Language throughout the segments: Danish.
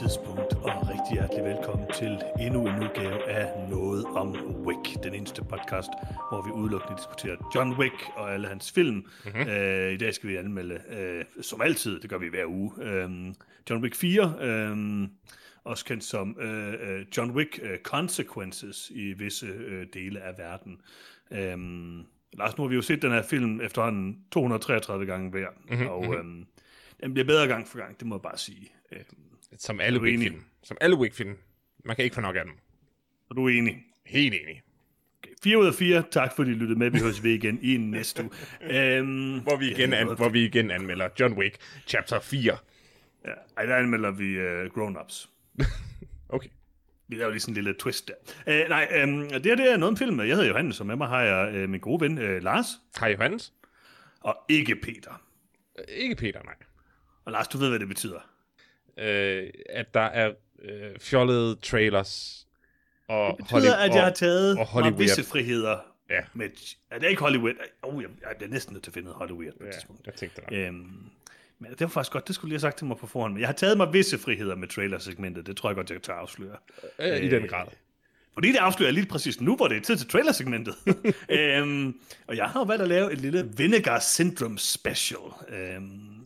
tidspunkt, og rigtig hjertelig velkommen til endnu en udgave af Noget om Wick, den eneste podcast, hvor vi udelukkende diskuterer John Wick og alle hans film. Mm-hmm. Uh, I dag skal vi anmelde, uh, som altid, det gør vi hver uge, uh, John Wick 4, uh, også kendt som uh, John Wick uh, Consequences i visse uh, dele af verden. Uh, Lars, nu har vi jo set den her film efterhånden 233 gange hver, mm-hmm. og um, den bliver bedre gang for gang, det må jeg bare sige. Uh, som alle Wick-film. Som alle Wick-film. Man kan ikke få nok af dem. Er du enig? Helt enig. Okay. 4 ud af 4. Tak fordi I lyttede med. Vi høres ved igen i næste uge. Um, hvor, vi igen an, hvor vi igen anmelder John Wick Chapter 4. Ja, ej, der anmelder vi uh, Grown Ups. okay. Vi laver lige sådan en lille twist der. Uh, nej, um, det her det er noget om film. Jeg hedder Johannes, og med mig har jeg uh, min gode ven uh, Lars. Hej Johannes. Og ikke Peter. Ikke Peter, nej. Og Lars, du ved, hvad det betyder øh, at der er øh, fjollede trailers og Det betyder, Hollywood, at jeg har taget og, og visse friheder. Ja. Med, er det ikke Hollywood? Oh, jeg, jeg er næsten nødt til at finde Hollywood på et ja, tidspunkt. jeg tænkte det. Øhm, men det var faktisk godt, det skulle jeg have sagt til mig på forhånd. Men jeg har taget mig visse friheder med trailersegmentet. Det tror jeg godt, jeg tage afsløre. Øh, I den grad. Fordi det afslører lige præcis nu, hvor det er tid til trailersegmentet. øhm, og jeg har valgt at lave et lille Vinegar Syndrome special. Øhm,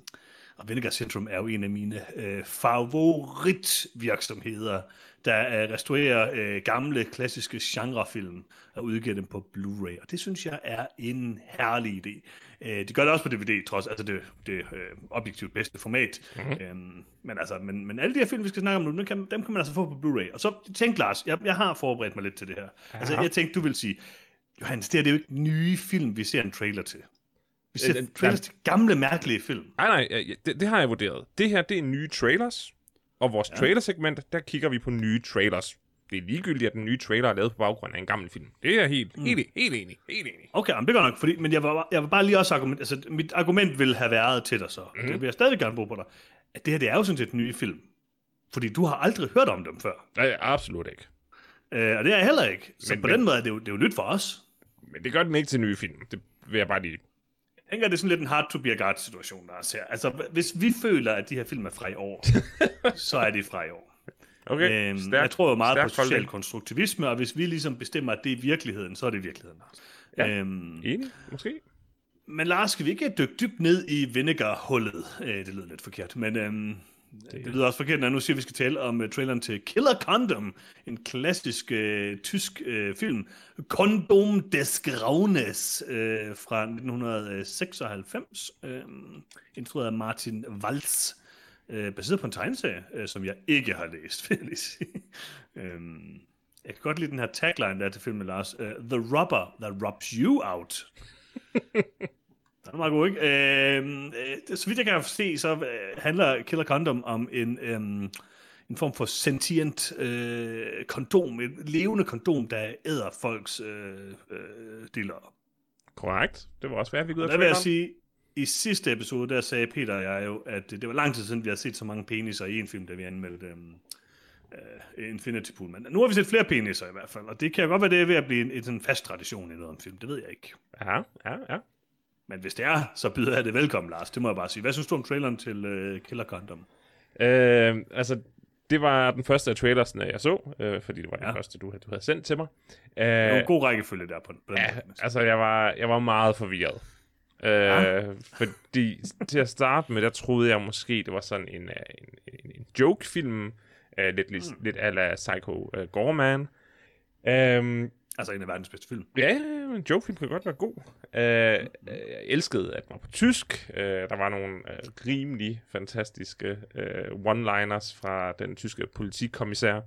og Vinegar Syndrome er jo en af mine øh, favoritvirksomheder, der øh, restaurerer øh, gamle, klassiske genrefilm og udgiver dem på Blu-ray. Og det synes jeg er en herlig idé. Øh, de gør det også på DVD, trods altså det, det øh, objektivt bedste format. Mm-hmm. Øhm, men, altså, men, men alle de her film, vi skal snakke om nu, dem kan, dem kan man altså få på Blu-ray. Og så tænk, Lars, jeg, jeg har forberedt mig lidt til det her. Aha. Altså, jeg tænkte, du vil sige, Johannes, det her det er jo ikke nye film, vi ser en trailer til. Vi ser øh, trailers til gamle, mærkelige film. Nej, nej, det, det har jeg vurderet. Det her, det er nye trailers, og vores ja. trailersegment, der kigger vi på nye trailers. Det er ligegyldigt, at den nye trailer er lavet på baggrund af en gammel film. Det er jeg helt, mm. helt, helt enig. Helt enig. Okay, men det gør nok, fordi, men jeg var, jeg var bare lige også argument, altså mit argument ville have været til dig så, mm. det vil jeg stadig gerne bruge på dig, at det her, det er jo sådan set en ny film. Fordi du har aldrig hørt om dem før. Nej, absolut ikke. Øh, og det er jeg heller ikke. Så men, på men, den måde er det, jo, det er jo nyt for os. Men det gør den ikke til nye film. Det vil jeg bare lige tænker, det er sådan lidt en hard to be a god situation, der er her. Altså, hvis vi føler, at de her film er fra i år, så er de fra i år. Okay, øhm, stærk, Jeg tror jo meget på social holdning. konstruktivisme, og hvis vi ligesom bestemmer, at det er virkeligheden, så er det virkeligheden. Ja, øhm, enig, måske. Men Lars, skal vi ikke dykke dybt ned i vinegar-hullet? Øh, det lyder lidt forkert, men øhm, det, det lyder også forkert, når nu siger, at vi skal tale om uh, traileren til Killer Condom, en klassisk uh, tysk uh, film. Kondom des Graunes uh, fra 1996, uh, instrueret af Martin Waltz, uh, baseret på en tegneserie, uh, som jeg ikke har læst, vil jeg lige sige. um, jeg kan godt lide den her tagline, der er til filmen, Lars. Uh, The rubber that rubs you out. Den er meget god, ikke? Øh, øh, så vidt jeg kan se, så øh, handler Killer Condom om en, øh, en form for sentient øh, kondom, et levende kondom, der æder folks øh, øh, dealer. Korrekt. Det var også værd, vi ud af Der vil jeg sige, i sidste episode, der sagde Peter og jeg jo, at det var lang tid siden, vi har set så mange peniser i en film, da vi anmeldte um, uh, Infinity Pool. Men nu har vi set flere peniser i hvert fald, og det kan godt være, det er ved at blive en, en sådan fast tradition i noget om film. Det ved jeg ikke. Ja, ja, ja. Men hvis det er, så byder jeg det velkommen, Lars. Det må jeg bare sige. Hvad synes du om traileren til uh, Killer Condom? Øh, altså, det var den første af trailersne, jeg så, øh, fordi det var den ja. første, du, du havde sendt til mig. Øh, det var en god rækkefølge der på, på den ja, måde. altså, jeg var, jeg var meget forvirret. Øh, ja. Fordi til at starte med, der troede jeg måske, det var sådan en, en, en, en joke-film, øh, lidt, lidt, mm. lidt ala Psycho uh, Gorman. Øh, Altså en af verdens bedste film. Ja, en joke-film kan godt være god. Uh, jeg elskede, at den var på tysk. Uh, der var nogle uh, rimelig fantastiske uh, one-liners fra den tyske politikommissær.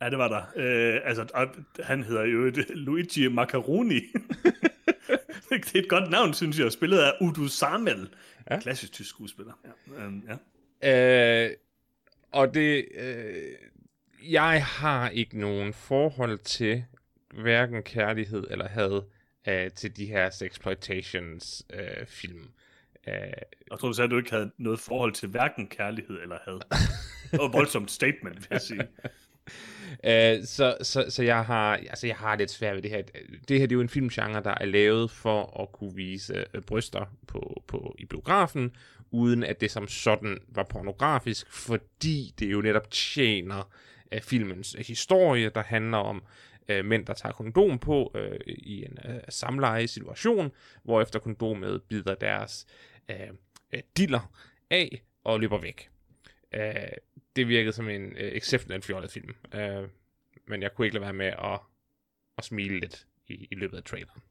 Ja, det var der. Uh, altså, han hedder jo Luigi Macaroni. det er et godt navn, synes jeg. Spillet af Udo Samel. Ja. Klassisk tysk skuespiller. Ja. Um, ja. Uh, og det... Uh, jeg har ikke nogen forhold til hverken kærlighed eller had uh, til de her sexploitations uh, film. Uh, jeg tror, du sagde, at du ikke havde noget forhold til hverken kærlighed eller had. det var et voldsomt statement, vil jeg sige. Uh, så, så, så jeg har altså jeg har lidt svært ved det her. Det her det er jo en filmgenre, der er lavet for at kunne vise uh, bryster på, på, i biografen, uden at det som sådan var pornografisk, fordi det jo netop tjener uh, filmens uh, historie, der handler om øh, mænd, der tager kondom på øh, i en øh, samleje-situation, hvorefter kondomet bider deres øh, øh, diller af og løber væk. Uh, det virkede som en øh, exceptionelt fjollet film, uh, men jeg kunne ikke lade være med at, at smile lidt i, i løbet af traileren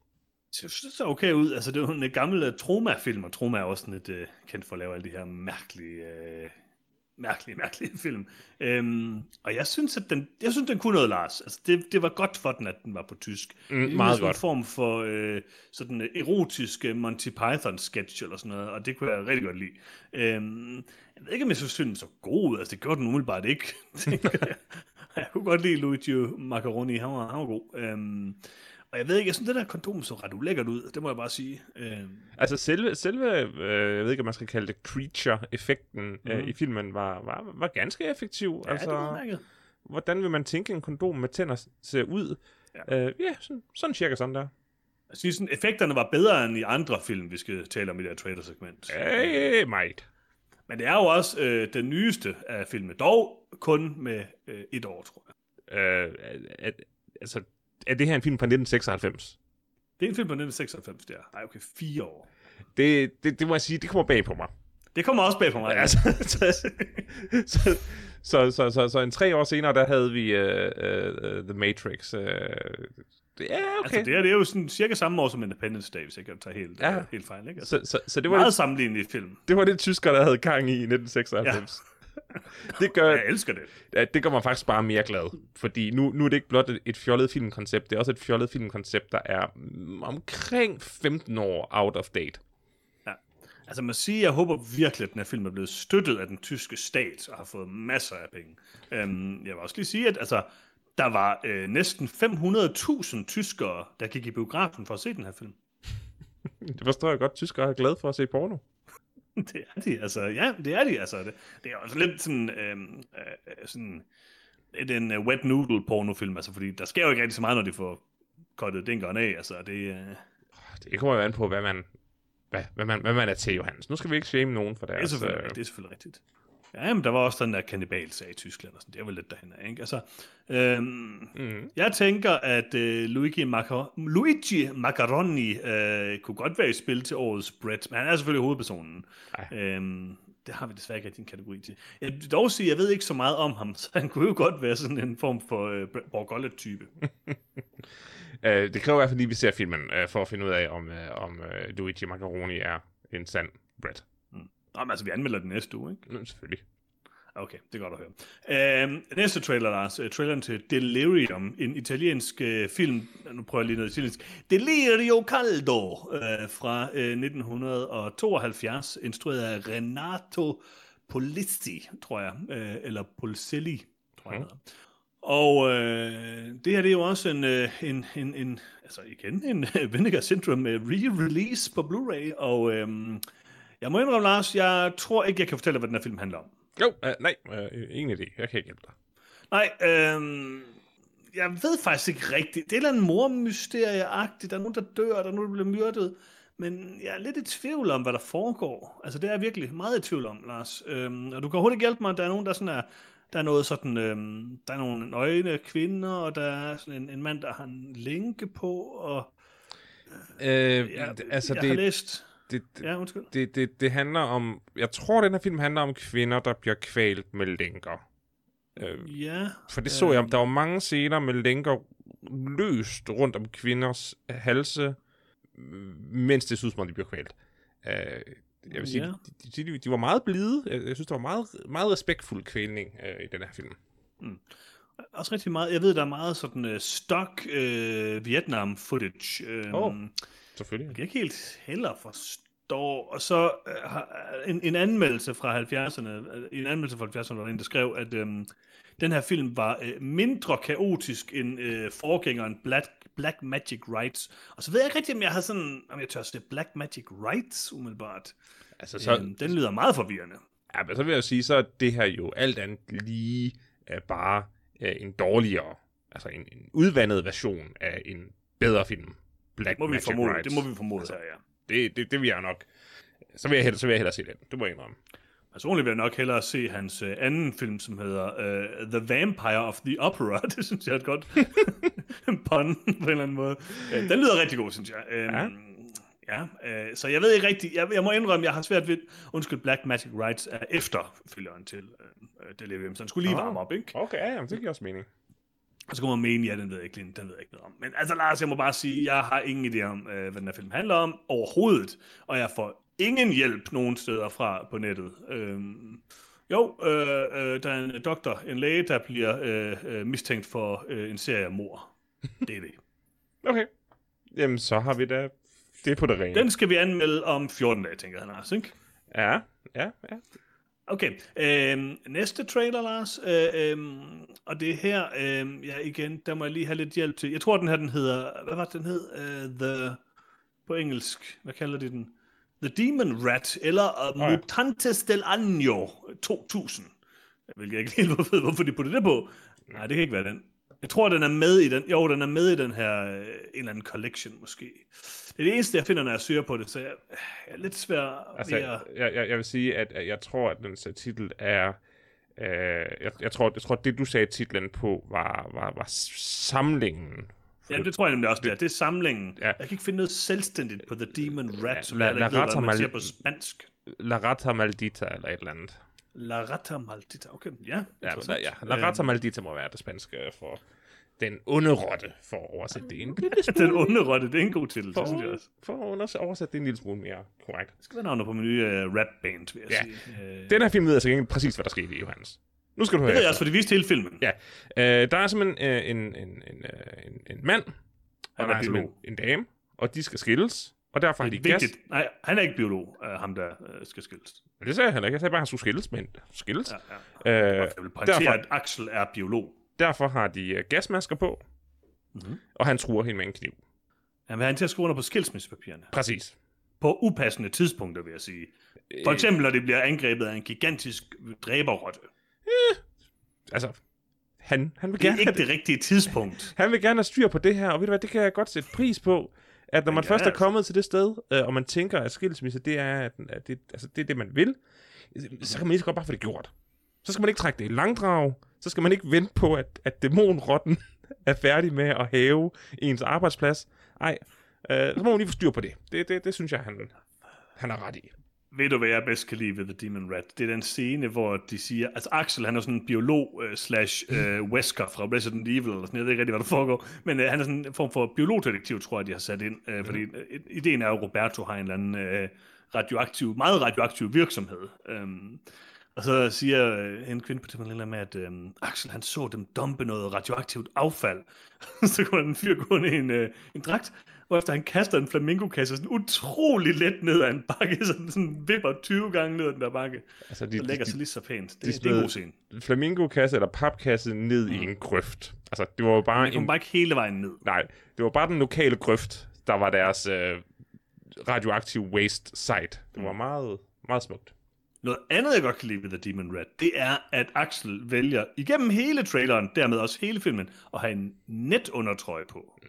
det ser okay ud. Altså, det er jo en gammel uh, Troma-film, og Troma er også sådan lidt uh, kendt for at lave alle de her mærkelige, uh, mærkelige, mærkelige film. Um, og jeg synes, at den, jeg synes, den kunne noget, Lars. Altså, det, det var godt for den, at den var på tysk. Mm, meget godt. en form for uh, sådan en erotisk Monty Python-sketch eller sådan noget, og det kunne jeg rigtig godt lide. Um, jeg ved ikke, om jeg synes, den så god. Altså, det gjorde den umiddelbart ikke. jeg. jeg kunne godt lide Luigi Macaroni. Han var, han var god. Um, og jeg ved ikke, jeg synes, det der kondom så ret ulækkert ud, det må jeg bare sige. Øh. Altså selve, selve øh, jeg ved ikke, om man skal kalde det creature-effekten mm. øh, mhm. i filmen, var, var, var ganske effektiv. Ja, altså, det var hvordan vil man tænke, en kondom med tænder ser ud? Ja, øh, ja sådan, sådan cirka sådan der. Jeg synes, sådan, effekterne var bedre end i andre film, vi skal tale om i det her trailer-segment. Hey, might. Men det er jo også øh, den nyeste af filmen, dog kun med øh, et år, tror jeg. Øh, at, altså, er det her en film fra 1996? Det er en film fra 1996, der. Ej, okay, fire år. Det, det, det må jeg sige, det kommer bag på mig. Det kommer også bag på mig. Ja, altså, så, så, så, så, så, så en tre år senere, der havde vi uh, uh, The Matrix. Uh, Ja, okay. Altså, det, er, det er jo sådan cirka samme år som Independence Day, hvis jeg kan tage helt, ja. uh, helt fejl. Ikke? Altså, så, så, så det var meget det, sammenlignelig film. Det var det tysker, der havde gang i i 1996. Ja. det gør, jeg elsker det. Ja, det gør mig faktisk bare mere glad. Fordi nu, nu er det ikke blot et, et fjollet filmkoncept, det er også et fjollet filmkoncept, der er omkring 15 år out of date. Ja. Altså man siger, jeg håber virkelig, at den her film er blevet støttet af den tyske stat og har fået masser af penge. Um, jeg vil også lige sige, at altså, der var øh, næsten 500.000 tyskere, der gik i biografen for at se den her film. det forstår jeg godt. Tyskere er glade for at se porno. det er de, altså. Ja, det er de, altså. Det, det er også lidt sådan, øhm, øh, sådan er en uh, wet noodle pornofilm, altså, fordi der sker jo ikke rigtig så meget, når de får kottet dinkeren af, altså, det... Uh... Det kommer jo an på, hvad man, hvad, hvad, man, hvad man er til, Johannes. Nu skal vi ikke shame nogen for deres... Det er selvfølgelig, øh... det er selvfølgelig rigtigt. Ja, men der var også den der kannibalsag i Tyskland, og sådan. det er vel lidt derhen af, ikke? Altså, øhm, mm. Jeg tænker, at øh, Luigi, Macar- Luigi Macaroni øh, kunne godt være i spil til årets Brett, men han er selvfølgelig hovedpersonen. Øhm, det har vi desværre ikke rigtig en kategori til. Jeg vil dog sige, jeg ved ikke så meget om ham, så han kunne jo godt være sådan en form for øh, Borgollet-type. øh, det kræver i hvert fald lige, at vi ser filmen, øh, for at finde ud af, om, øh, om øh, Luigi Macaroni er en sand Brett. Nå, men altså, vi anmelder den næste uge, ikke? Mm, selvfølgelig. Okay, det er godt at høre. Uh, næste trailer, Lars. Uh, traileren til Delirium, en italiensk uh, film. Nu prøver jeg lige noget italiensk. Delirio Caldo uh, fra uh, 1972, instrueret af Renato Polisti, tror jeg. Uh, eller Polselli, tror jeg. Mm. Og øh, det her det er jo også en, en, en, en altså igen, en Vinegar Syndrome re-release på Blu-ray, og øh, jeg må indrømme, Lars, jeg tror ikke, jeg kan fortælle, hvad den her film handler om. Jo, uh, nej, uh, ingen idé. Jeg kan ikke hjælpe dig. Nej, øh, jeg ved faktisk ikke rigtigt. Det er et eller andet mormysterie-agtigt. Der er nogen, der dør, der er nogen, der bliver myrdet. Men jeg er lidt i tvivl om, hvad der foregår. Altså, det er jeg virkelig meget i tvivl om, Lars. Øhm, og du kan hurtigt hjælpe mig. Der er nogen, der sådan er... Der er noget sådan... Øhm, der er nogle nøgne kvinder, og der er sådan en, en mand, der har en lænke på, og... Øh, jeg, altså, jeg det, har læst det, ja, undskyld. Det, det, det handler om... Jeg tror, den her film handler om kvinder, der bliver kvalt med lænker. Øh, ja. For det så øh, jeg. Der var mange scener med lænker løst rundt om kvinders halse, mens det synes man, de bliver kvalt. Øh, jeg vil sige, ja. de, de, de var meget blide. Jeg, synes, der var meget, meget respektfuld kvælning øh, i den her film. Mm. Også rigtig meget, jeg ved, der er meget sådan uh, stock uh, Vietnam footage. Uh, oh. Selvfølgelig. Jeg kan ikke helt heller forstå. Og så uh, en, en anmeldelse fra 70'erne, en anmeldelse fra 70'erne, var der en, der skrev, at um, den her film var uh, mindre kaotisk end uh, forgængeren Black, Black Magic Rights. Og så ved jeg ikke rigtig, om jeg har sådan, om jeg tør sige Black Magic Rights umiddelbart. Altså, så, um, den lyder meget forvirrende. Ja, men så vil jeg sige, så er det her jo alt andet lige uh, bare uh, en dårligere, altså en, en udvandet version af en bedre film. Black det må vi formode, Det må vi formode altså, her, ja. Det, det, det vil jeg nok Så vil jeg hellere, så vil jeg hellere se den. Det må jeg indrømme. Personligt vil jeg nok hellere se hans øh, anden film, som hedder uh, The Vampire of the Opera. Det synes jeg er et godt pun på en eller anden måde. Uh, den lyder rigtig god, synes jeg. Uh, ja. Ja, øh, så jeg ved ikke rigtigt, jeg, jeg må indrømme, jeg har svært ved, undskyld, Black Magic Rights er efterfølgeren til øh, Delirium, så den skulle lige varme op, ikke? Okay, ja, jamen, det giver også mening. Og så kunne man mene, ja, den ved jeg ikke, den ved jeg ikke noget om. Men altså, Lars, jeg må bare sige, jeg har ingen idé om, øh, hvad den her film handler om overhovedet, og jeg får ingen hjælp nogen steder fra på nettet. Øhm, jo, øh, øh, der er en doktor, en læge, der bliver øh, øh, mistænkt for øh, en serie af mor. Det er det. Okay. Jamen, så har vi da det på det rene. Den skal vi anmelde om 14 dage, tænker jeg, Lars, ikke? Ja, ja, ja. Okay, øhm, næste trailer, Lars, øh, øhm, og det er her, øhm, ja igen, der må jeg lige have lidt hjælp til. Jeg tror, den her, den hedder, hvad var det, den hed? Uh, the, på engelsk, hvad kalder de den? The Demon Rat, eller uh, ja. Mutantes del Año 2000. Hvilket jeg ikke helt ved, hvorfor de putter det på. Nej, det kan ikke være den. Jeg tror, den er med i den. Jo, den er med i den her, øh, en eller anden collection måske. Det er det eneste, jeg finder, når jeg søger på det, så jeg, jeg er lidt svær Altså, ved at... jeg, jeg, jeg vil sige, at, jeg tror, at den titel er... Øh, jeg, jeg, tror, jeg tror, det, du sagde titlen på, var, var, var samlingen. Ja, det tror jeg nemlig også, det er. Det er samlingen. Ja. Jeg kan ikke finde noget selvstændigt på The Demon Rat, som La- jeg ikke La ved, Rata hvad man siger på spansk. La Rata Maldita, eller et eller andet. La Rata Maldita. Okay, ja. Ja, interessant. ja. La Rata Maldita må være det spanske for den onde rotte, for at oversætte det en lille smule. Den onde rotte, det er en god titel, det synes jeg For, også. for at oversætte det en lille smule mere korrekt. Det skal være navnet på min nye uh, rap-band, vil jeg Ja. sige. Uh, Den her film ved altså ikke præcis, hvad der skete i Johannes. Nu skal du høre det ved jeg også, for de viste hele filmen. Ja, øh, der er simpelthen øh, en, en, en, øh, en, en mand, og der er er biolog. en dame, og de skal skilles, og derfor har de gas. Vigtigt. Nej, han er ikke biolog, uh, ham der uh, skal skilles. Men Det sagde heller ikke. Jeg sagde bare, at han skulle skilles, men skilles. Ja, ja. Øh, Jeg vil derfor, at Axel er biolog. derfor har de øh, gasmasker på, Mhm. og han truer hende med en kniv. Han vil have hende til at skrive under på skilsmissepapirerne. Præcis. På upassende tidspunkter, vil jeg sige. For eksempel, når det bliver angrebet af en gigantisk dræberrotte. Altså, han, han, vil Det er gerne ikke have, det rigtige tidspunkt. han vil gerne have styr på det her, og ved du hvad, det kan jeg godt sætte pris på, at når man Ja, først er altså. kommet til det sted, øh, og man tænker, at skilsmisse, det er, at, at det, altså, det er det, man vil, så kan man lige så godt bare få det gjort. Så skal man ikke trække det i langdrag, så skal man ikke vente på, at, at dæmonrotten er færdig med at hæve ens arbejdsplads. Nej, øh, så må man lige få styr på det. Det, det, det synes jeg, han, han har ret i. Ved du, hvad jeg bedst kan lide ved The Demon Rat? Det er den scene, hvor de siger... Altså, Axel, han er sådan en biolog uh, slash uh, Wesker fra Resident Evil, eller sådan, jeg ved ikke rigtig, hvad der foregår, men uh, han er sådan en form for biologdetektiv, tror jeg, de har sat ind, uh, fordi uh, ideen er jo, at Roberto har en eller anden uh, radioaktiv, meget radioaktiv virksomhed. Um, og så siger øh, en kvinde på telefonen med, at øh, Axel han så dem dumpe noget radioaktivt affald. så der en fyr gående i en, øh, en dragt, hvorefter han kaster en flamingokasse sådan utrolig let ned ad en bakke, så den sådan vipper 20 gange ned ad den der bakke. Altså, Det lægger sig lige så pænt. Det, det, det er en god scene. flamingokasse eller papkasse ned mm. i en grøft. Altså, det var jo bare Man en... bare ikke hele vejen ned. Nej, det var bare den lokale grøft, der var deres øh, radioaktive waste site. Det var meget, meget smukt. Noget andet, jeg godt kan lide ved The Demon Rat, det er, at Axel vælger igennem hele traileren, dermed også hele filmen, at have en netundertrøje på.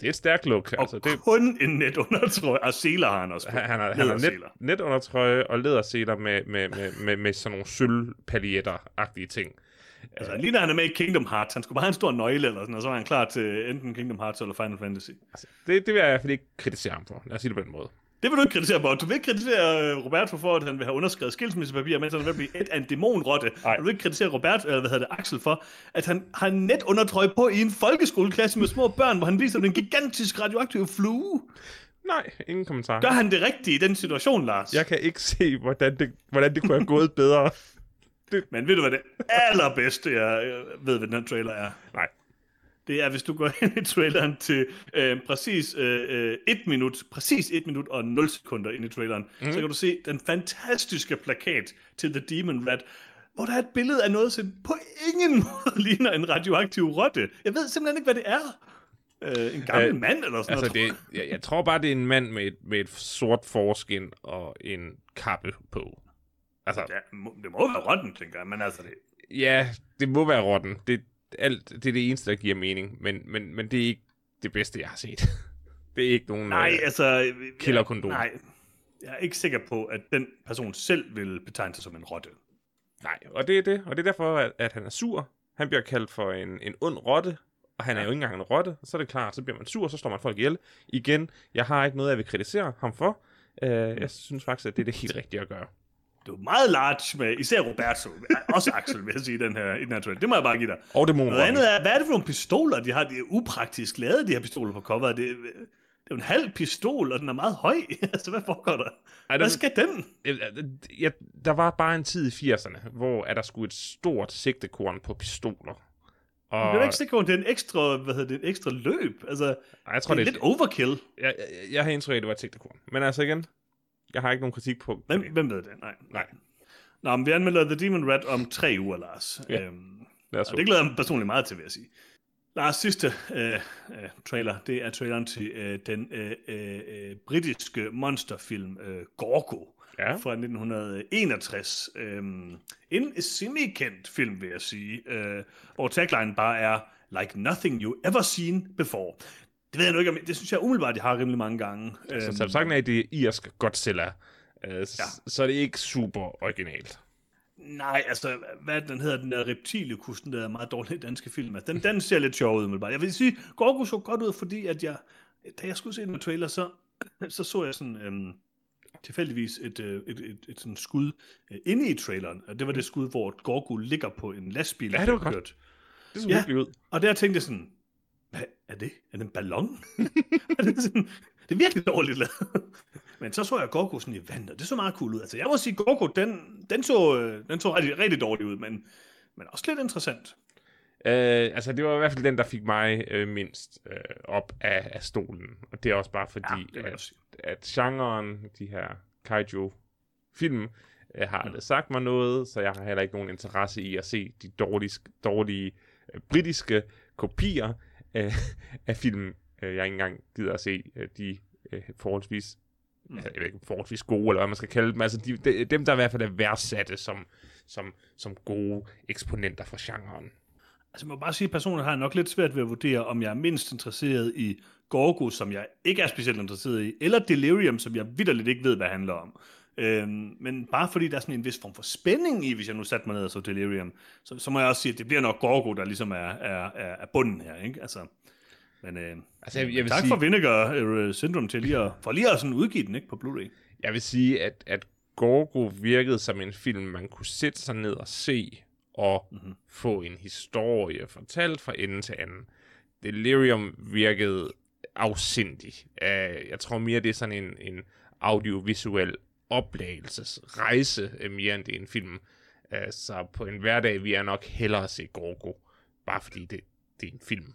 Det er et stærkt look. Og Altså, det, kun en netundertrøje, og seler har han også på. han, han har, han har net, netundertrøje og læderseler med, med, med, med, med sådan nogle sølvpaljetter-agtige ting. Altså, lige da han er med i Kingdom Hearts, han skulle bare have en stor nøgle eller sådan, og så var han klar til enten Kingdom Hearts eller Final Fantasy. Altså, det, det vil jeg i hvert fald ikke kritisere ham for. Lad os sige det på den måde. Det vil du ikke kritisere, Bob. Du vil ikke kritisere øh, Roberto for, at han vil have underskrevet skilsmissepapir, mens han er ved at blive et af en dæmonrotte. Nej. Du vil ikke kritisere Robert, eller hvad hedder det, Axel for, at han har en net undertrøje på i en folkeskoleklasse med små børn, hvor han viser den gigantisk radioaktive flue. Nej, ingen kommentar. Gør han det rigtigt i den situation, Lars? Jeg kan ikke se, hvordan det, hvordan det kunne have gået bedre. Men ved du, hvad det allerbedste, jeg øh, ved, hvad den her trailer er? Nej. Det er, hvis du går ind i traileren til øh, præcis øh, øh, et minut, præcis et minut og 0 sekunder ind i traileren, mm. så kan du se den fantastiske plakat til The Demon Rat, hvor der er et billede af noget, som på ingen måde ligner en radioaktiv rotte. Jeg ved simpelthen ikke, hvad det er. Øh, en gammel Øh, mand eller sådan Altså, noget. det, jeg, jeg tror bare, det er en mand med et, med et sort forskin og en kappe på. Altså, Ja, det må være rotten, tænker jeg, men altså det... ja, det må være rotten. Det, alt, det er det eneste, der giver mening. Men, men, men det er ikke det bedste, jeg har set. det er ikke nogen... Nej, øh, altså... killerkondom. Nej. jeg er ikke sikker på, at den person selv vil betegne sig som en rotte. Nej, og det er det. Og det er derfor, at, at han er sur. Han bliver kaldt for en, en ond rotte, og han er jo ikke engang en rotte. Så er det klart, så bliver man sur, så slår man folk ihjel. Igen, jeg har ikke noget, jeg vil kritisere ham for. Uh, jeg synes faktisk, at det er det helt rigtige at gøre. Det er meget large med, især Roberto, også Axel, vil jeg sige, den her, i den her trailer. Det må jeg bare give dig. Og dæmoner. Noget andet er, hvad er det for nogle pistoler, de har? De er upraktisk lavet, de her pistoler på coveret. Det, det er jo en halv pistol, og den er meget høj. altså, hvad foregår der? Ej, hvad skal den? Ja, der var bare en tid i 80'erne, hvor er der skulle et stort sigtekorn på pistoler. Og... Det er ikke sikkert, det er en ekstra, hvad hedder det, en ekstra løb. Altså, Ej, jeg tror, det er det... lidt overkill. Jeg, jeg, jeg har indtryk af, at det var et sigtekorn. Men altså igen, jeg har ikke nogen kritik på Hvem, hvem ved det? Nej. Nej. Nå, men vi anmelder The Demon Rat om tre uger, Lars. Ja. Øhm, og det glæder jeg mig personligt meget til, vil jeg sige. Lars sidste øh, øh, trailer, det er traileren til øh, den øh, øh, britiske monsterfilm øh, Gorgo ja. fra 1961. Øh, en semi-kendt film, vil jeg sige, øh, hvor tagline bare er Like nothing you ever seen before. Det ved jeg nu ikke, om det synes jeg umiddelbart, de har rimelig mange gange. Så, så sagt af, at det er irsk Godzilla, øh, ja. så er det ikke super originalt. Nej, altså, hvad den hedder, den der reptilikus, den der meget dårlige danske film, altså, den, den ser lidt sjov ud, bare. Jeg vil sige, Gorgo så godt ud, fordi at jeg, da jeg skulle se den trailer, så, så så jeg sådan, øhm, tilfældigvis et, øh, et, et, et, et sådan skud øh, inde i traileren, og det var det skud, hvor Gorgo ligger på en lastbil. Ja, det var godt. Det så ja, ud. Og der tænkte jeg sådan, hvad er det? Er det en ballon? er det, sådan, det er virkelig dårligt lavet. Men så så jeg Gorgo sådan i vandet, det så meget cool ud. Altså, jeg må sige, Gorgo, den, den så, øh, den så rigtig, rigtig dårlig ud, men, men også lidt interessant. Øh, altså, det var i hvert fald den, der fik mig øh, mindst øh, op af, af stolen. Og det er også bare fordi, ja, at, at genren, de her kaiju-film, øh, har mm. sagt mig noget, så jeg har heller ikke nogen interesse i at se de dårlige, dårlige øh, britiske kopier øh, af film. Øh, jeg ikke engang gider at se øh, de øh, forholdsvis mm. jeg ved ikke, forholdsvis gode, eller hvad man skal kalde dem. Altså de, de, dem, der i hvert fald er værdsatte som, som, som gode eksponenter for genren. Altså, jeg må bare sige, at personen har nok lidt svært ved at vurdere, om jeg er mindst interesseret i Gorgo, som jeg ikke er specielt interesseret i, eller Delirium, som jeg vidderligt ikke ved, hvad det handler om. Øhm, men bare fordi der er sådan en vis form for spænding i, hvis jeg nu satte mig ned og så Delirium, så, så må jeg også sige, at det bliver nok Gorgo, der ligesom er, er, er, er bunden her, ikke? Altså, men øh, altså, jeg, jeg vil tak sige... for Vinegar uh, Syndrome til lige at, for lige at sådan udgive den ikke, på Blu-ray. Jeg vil sige, at, at Gorgo virkede som en film, man kunne sætte sig ned og se, og mm-hmm. få en historie fortalt fra ende til anden. Delirium virkede afsindig. Uh, jeg tror mere, det er sådan en, en audiovisuel oplagelsesrejse, uh, mere end det er en film. Uh, så på en hverdag vil jeg nok hellere se Gorgo, bare fordi det, det er en film.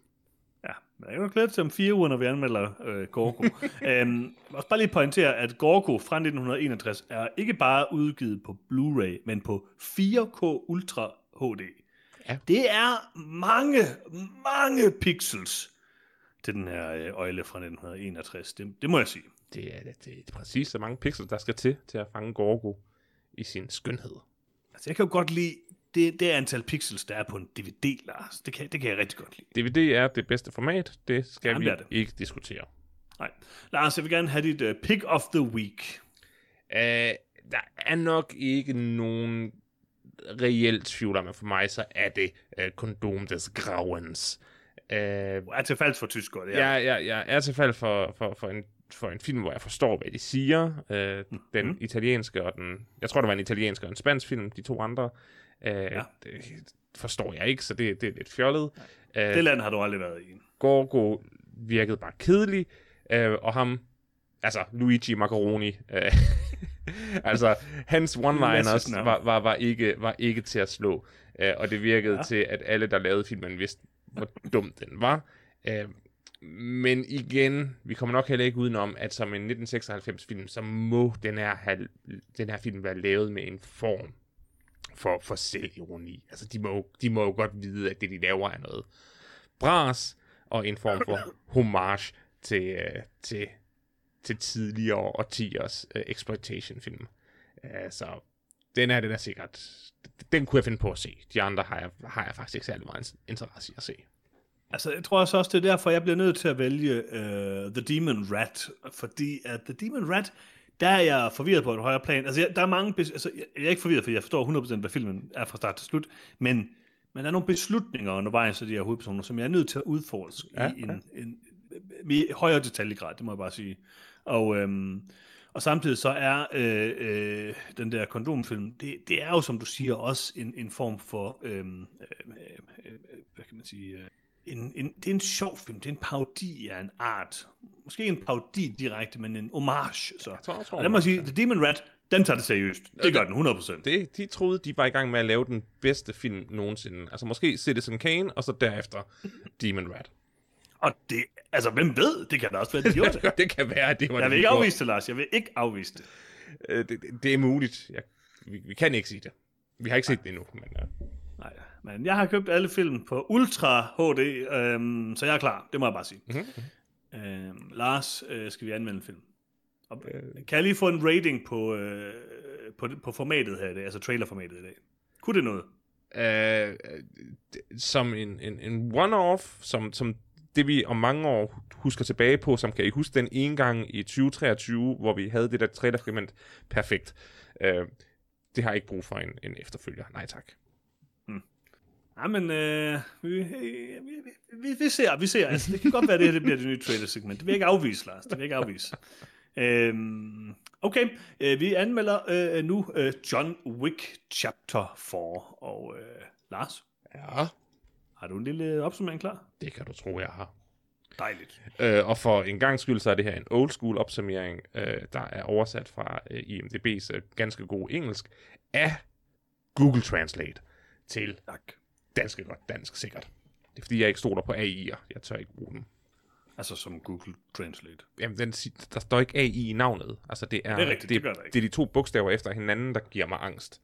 Ja, men jeg kan glæde til om fire uger, når vi anmelder øh, Gorgo. øhm, også bare lige pointere, at Gorgo fra 1961 er ikke bare udgivet på Blu-ray, men på 4K Ultra HD. Ja. Det er mange, mange pixels til den her øh, øjle fra 1961. Det, det må jeg sige. Det er, det, er præcis så mange pixels, der skal til, til at fange Gorgo i sin skønhed. Altså, jeg kan jo godt lide det, det antal pixels, der er på en DVD, Lars. Det kan, det kan jeg rigtig godt lide. DVD er det bedste format. Det skal Jamen, vi det ikke diskutere. Nej. Lars, jeg vil gerne have dit uh, pick of the week. Uh, der er nok ikke nogen reelt tvivl om, at for mig så er det uh, Kondom des Grauens. Uh, er til fald for tysk, det er. Ja, ja, ja, er til fald for, for, for en for en film, hvor jeg forstår, hvad de siger. Øh, mm. Den mm. italienske og den... Jeg tror, der var en italiensk og en spansk film, de to andre. Øh, ja. Det forstår jeg ikke, så det, det er lidt fjollet. Øh, det land har du aldrig været i. Gorgo virkede bare kedelig, øh, og ham, altså Luigi Macaroni, øh, altså hans one-liners var, var, var, ikke, var ikke til at slå, øh, og det virkede ja. til, at alle, der lavede filmen, vidste, hvor dum den var. Øh, men igen, vi kommer nok heller ikke udenom, at som en 1996-film, så må den her, den her film være lavet med en form for, for selvironi. Altså, de må, de må jo godt vide, at det, de laver, er noget bras, og en form for homage til, øh, til, til tidligere årtiers uh, øh, exploitation-film. Uh, så den er det der sikkert... Den kunne jeg finde på at se. De andre har jeg, har jeg faktisk ikke særlig meget interesse i at se. Altså, jeg tror også, også det er derfor, jeg bliver nødt til at vælge uh, The Demon Rat, fordi at The Demon Rat, der er jeg forvirret på et højere plan. Altså, jeg, der er mange... Altså, jeg, er ikke forvirret, fordi jeg forstår 100% hvad filmen er fra start til slut, men, men der er nogle beslutninger undervejs af de her hovedpersoner, som jeg er nødt til at udforske ja, i en, ja. en, en, i højere detaljegrad, det må jeg bare sige. Og, øhm, og samtidig så er øh, øh, den der kondomfilm, det, det er jo, som du siger, også en, en form for, øhm, øh, øh, hvad kan man sige, øh, en, en, det er en sjov film, det er en parodi af en art. Måske en parodi direkte, men en homage. Så. Jeg tror, jeg tror, og lad mig sige, The Demon Rat, den tager det seriøst. Det gør den 100%. Det, de troede, de var i gang med at lave den bedste film nogensinde. Altså måske Citizen Kane, og så derefter Demon Rat. Og det, altså hvem ved, det kan da også være, de gjorde det. det kan være, det var Jeg det, vil ikke afvise det, Lars. Jeg vil ikke afvise det. Øh, det, det, det er muligt. Jeg, vi, vi kan ikke sige det. Vi har ikke set det endnu, men... Uh... Men jeg har købt alle film på Ultra HD, øhm, så jeg er klar. Det må jeg bare sige. Mm-hmm. Øhm, Lars, øh, skal vi anmelde en film? Og, øh... Kan jeg lige få en rating på, øh, på, på formatet her i dag, altså trailerformatet i dag? Kunne det noget? Øh, som en, en, en one-off, som, som det vi om mange år husker tilbage på, som kan I huske den ene gang i 2023, hvor vi havde det der trailerfragment perfekt. Øh, det har jeg ikke brug for en, en efterfølger. Nej tak. Ja, men øh, vi, vi, vi, ser, vi ser. Altså, det kan godt være, det her det bliver det nye trailer-segment. Det vil jeg ikke afvise, Lars. Det vil jeg ikke afvise. øhm, okay, øh, vi anmelder øh, nu øh, John Wick Chapter 4. Og øh, Lars? Ja? Har du en lille opsummering klar? Det kan du tro, jeg har. Dejligt. Øh, og for en gang skyld, så er det her en old school opsummering, øh, der er oversat fra øh, IMDb's øh, ganske god engelsk af Google Translate til tak. Ganske godt dansk sikkert. Det er fordi, jeg ikke stoler på AI'er. Jeg tør ikke bruge dem. Altså som Google Translate? Jamen, den, der står ikke AI i navnet. Altså, det er, det er, rigtigt, det, det, det, det er de to bogstaver efter hinanden, der giver mig angst.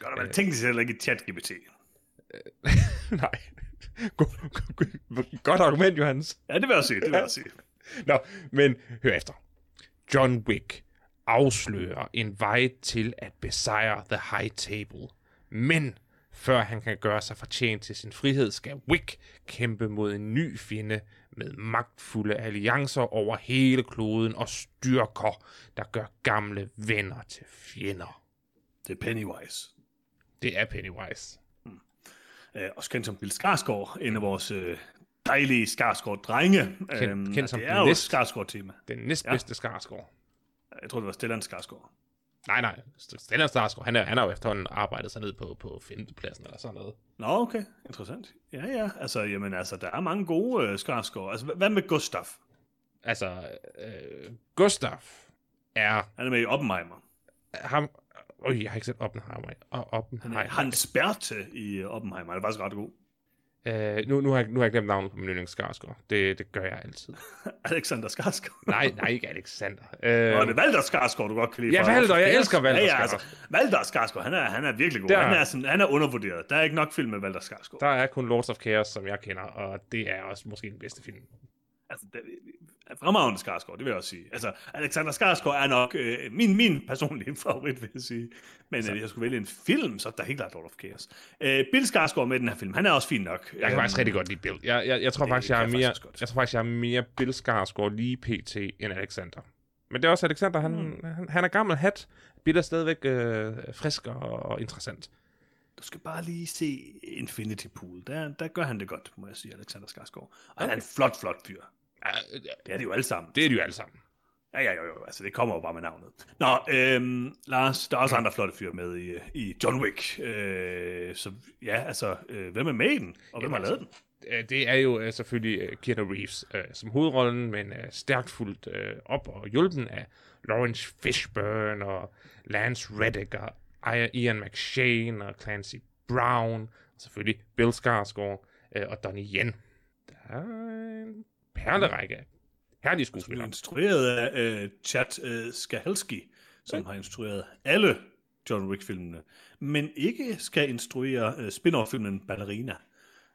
Gør det vel teknisk heller ikke i chat-GPT? Nej. Godt argument, Johannes. Ja, det vil jeg sige, det vil jeg sige. Nå, men hør efter. John Wick afslører en vej til at besejre The High Table. Men før han kan gøre sig fortjent til sin frihed, skal Wick kæmpe mod en ny fjende med magtfulde alliancer over hele kloden og styrker, der gør gamle venner til fjender. Det er Pennywise. Det er Pennywise øh, også kendt som Bill Skarsgård, en af vores øh, dejlige Skarsgård-drenge. Kendt, øhm, kendt som det er jo næst, Skarsgård-tema. Den næstbedste ja. Skarsgård. Jeg tror, det var Stellan Skarsgård. Nej, nej. Stellan Skarsgård, han, er, han har jo efterhånden arbejdet sig ned på, på femtepladsen eller sådan noget. Nå, okay. Interessant. Ja, ja. Altså, jamen, altså, der er mange gode øh, Skarsgård. Altså, hvad med Gustaf? Altså, øh, Gustaf er... Han er med i Oppenheimer. Ham, Øj, jeg har ikke set Oppenheimer. Og Oppenheimer. Han, han spærte i Oppenheimer. Han er faktisk ret god. Uh, nu, nu, har jeg, nu har jeg glemt navnet på min yndlings Skarsgård. Det, det gør jeg altid. Alexander Skarsgård? nej, nej, ikke Alexander. Uh, Nå, det er Valder Skarsgård, du godt kan lide. Ja, Valder, jeg elsker Valder ja, ja, altså, Valder Skarsgård, han er, han er virkelig god. Der, han, er sådan, han er undervurderet. Der er ikke nok film med Valder Skarsgård. Der er kun Lords of Chaos, som jeg kender, og det er også måske den bedste film. Altså, det, fremragende Skarsgård, det vil jeg også sige. Altså, Alexander Skarsgård er nok øh, min, min personlige favorit, vil jeg sige. Men hvis jeg skulle vælge en film, så er der helt klart Lord of Chaos. Øh, Bill Skarsgård med den her film, han er også fin nok. Jeg kan faktisk rigtig godt lide Bill. Jeg, jeg, jeg tror faktisk, jeg er mere, jeg tror faktisk, jeg er mere Bill Skarsgård lige pt. end Alexander. Men det er også Alexander, han, mm. han, han er gammel hat. Bill er stadigvæk øh, frisk og, og interessant. Du skal bare lige se Infinity Pool. Der, der gør han det godt, må jeg sige, Alexander Skarsgård. Og okay. han er en flot, flot fyr. Ja, det er de jo alle sammen. Det er de jo alle sammen. Ja, ja, jo, jo, altså det kommer jo bare med navnet. Nå, øhm, Lars, der er også andre flotte fyre med i, i John Wick. Øh, så ja, altså, øh, hvem er med i den, og hvem Jamen, har lavet altså, den? Det er jo øh, selvfølgelig øh, Keanu Reeves øh, som hovedrollen, men øh, stærkt fuldt øh, op og hjulpen af Lawrence Fishburne og Lance Reddick og Ian McShane og Clancy Brown, og selvfølgelig Bill Skarsgård øh, og Donnie Yen. Der er en perlerække herlige skuespillere. Som instrueret af uh, Chad uh, Stahelski, som ja. har instrueret alle John Wick-filmene, men ikke skal instruere uh, spin-off-filmen Ballerina.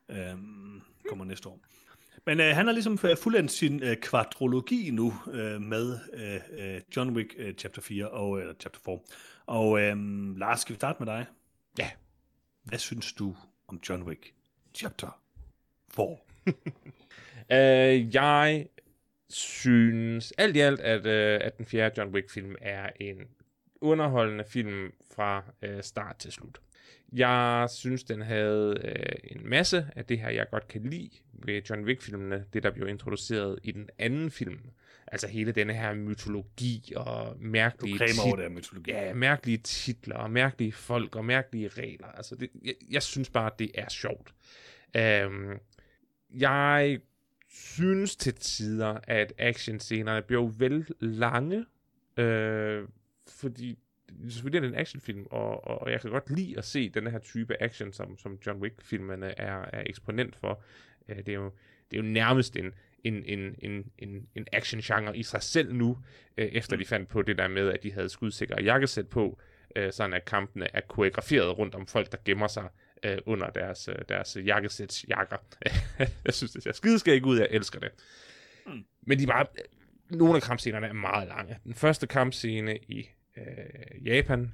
Um, kommer næste år. Men uh, han har ligesom fuldendt sin uh, kvadrologi nu uh, med uh, John Wick uh, Chapter 4 og uh, Chapter 4. Og um, Lars, skal vi starte med dig? Ja. Hvad synes du om John Wick Chapter 4? Uh, jeg synes alt i alt, at, øh, at den fjerde John Wick-film er en underholdende film fra øh, start til slut. Jeg synes, den havde øh, en masse af det her, jeg godt kan lide ved John Wick-filmene, det der blev introduceret i den anden film. Altså hele denne her mytologi og mærkelige, tit- det mytologi. ja, mærkelige titler og mærkelige folk og mærkelige regler. Altså det, jeg, jeg synes bare, det er sjovt. Øhm, jeg synes til tider, at actionscenerne blev vel lange, øh, fordi selvfølgelig er det en actionfilm, og, og, jeg kan godt lide at se den her type action, som, som John Wick-filmene er, er eksponent for. Øh, det, er jo, det er jo nærmest en, en, en, en, en, en action-genre i sig selv nu, øh, efter de fandt på det der med, at de havde skudsikre jakkesæt på, øh, sådan at kampene er koreograferet rundt om folk, der gemmer sig øh, under deres, øh, deres jakkesæts jakker. jeg synes, det ser skideskægt ud, jeg elsker det. Mm. Men de bare, nogle af kampscenerne er meget lange. Den første kampscene i øh, Japan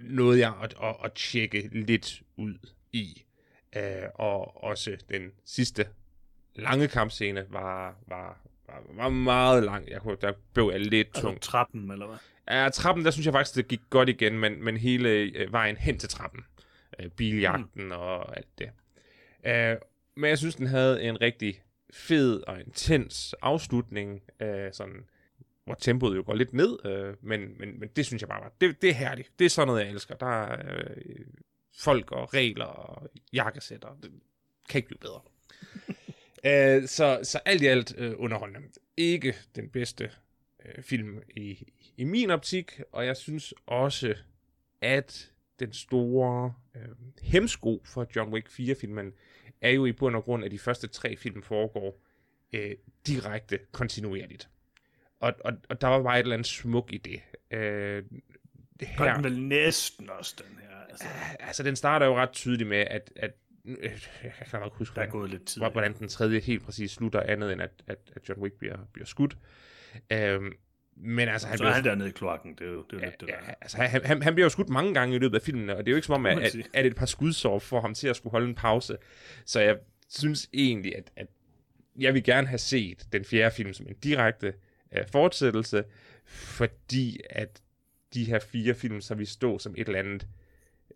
nåede jeg at, at, at tjekke lidt ud i. Øh, og også den sidste lange kampscene var, var, var, var meget lang. Jeg kunne, der blev jeg lidt Altså tung. trappen, eller hvad? Ja, trappen, der synes jeg faktisk, det gik godt igen, men, men hele øh, vejen hen til trappen. Øh, biljagten mm. og alt det. Øh, men jeg synes, den havde en rigtig fed og intens afslutning, øh, sådan, hvor tempoet jo går lidt ned, øh, men, men, men det synes jeg bare var, det, det er herligt. Det er sådan noget, jeg elsker. Der er øh, folk og regler og jakkesætter. Det kan ikke blive bedre. øh, så, så alt i alt øh, underholdende. Ikke den bedste øh, film i, i min optik, og jeg synes også, at den store øh, hemsko for John Wick 4-filmen er jo i bund og grund, at de første tre film foregår øh, direkte kontinuerligt. Og, og, og der var bare et eller andet smuk i det. Øh, det her, den vel næsten også, den her. Altså, altså, den starter jo ret tydeligt med, at, at øh, jeg kan nok huske, der er hvordan- gået lidt tid. hvor- hvordan den tredje helt præcis slutter, andet end at, at, at John Wick bliver, bliver skudt. Øhm, men altså, han Så bliver, er han dernede i kloakken, det er jo, det er jo ja, lidt det ja, der. altså, han, han, han bliver jo skudt mange gange i løbet af filmene, og det er jo ikke som om, at, at, at et par skudsår får ham til at skulle holde en pause. Så jeg synes egentlig, at, at jeg vil gerne have set den fjerde film som en direkte uh, fortsættelse, fordi at de her fire film, så vi stå som et eller andet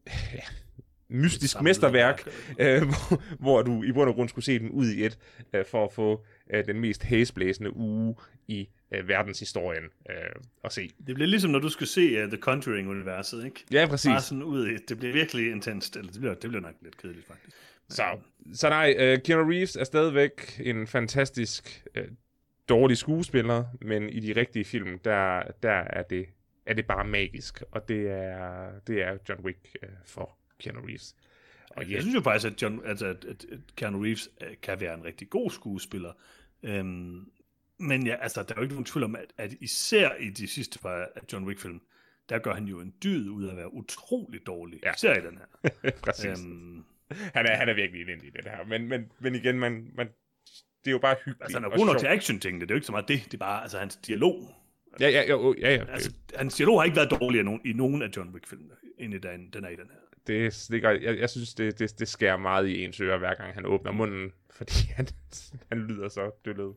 ja, mystisk mesterværk, værk. øh, hvor, hvor du i bund og grund skulle se den ud i et, øh, for at få øh, den mest hæsblæsende uge i øh, verdenshistorien øh, at se. Det bliver ligesom, når du skal se uh, The Conjuring-universet, ikke? Ja, præcis. Bare sådan ud i, det bliver virkelig intenst, eller det bliver, det bliver nok lidt kedeligt, faktisk. Så, så nej, øh, Keanu Reeves er stadigvæk en fantastisk øh, dårlig skuespiller, men i de rigtige film, der, der er, det, er det bare magisk, og det er, det er John Wick øh, for Keanu Reeves. Og Jeg synes jo faktisk, at, John, altså, at, Keanu Reeves øh, kan være en rigtig god skuespiller. Øhm, men ja, altså, der er jo ikke nogen tvivl om, at, at især i de sidste par af John Wick-film, der gør han jo en dyd ud af at være utrolig dårlig. Ja. Især i den her. præcis. øhm, Han er, han er virkelig ind i det her, men, men, men igen, man, man, det er jo bare hyggeligt. altså, han er god nok til action-tingene. Det er jo ikke så meget det. Det er bare altså, hans dialog. Ja, ja, jo, ja, ja. Altså, hans dialog har ikke været dårligere i nogen, i nogen af John Wick-filmene, end i den, den er i den her. Det stikker, jeg, jeg synes, det, det, det skærer meget i ens ører, hver gang han åbner munden, fordi han, han lyder så døllet.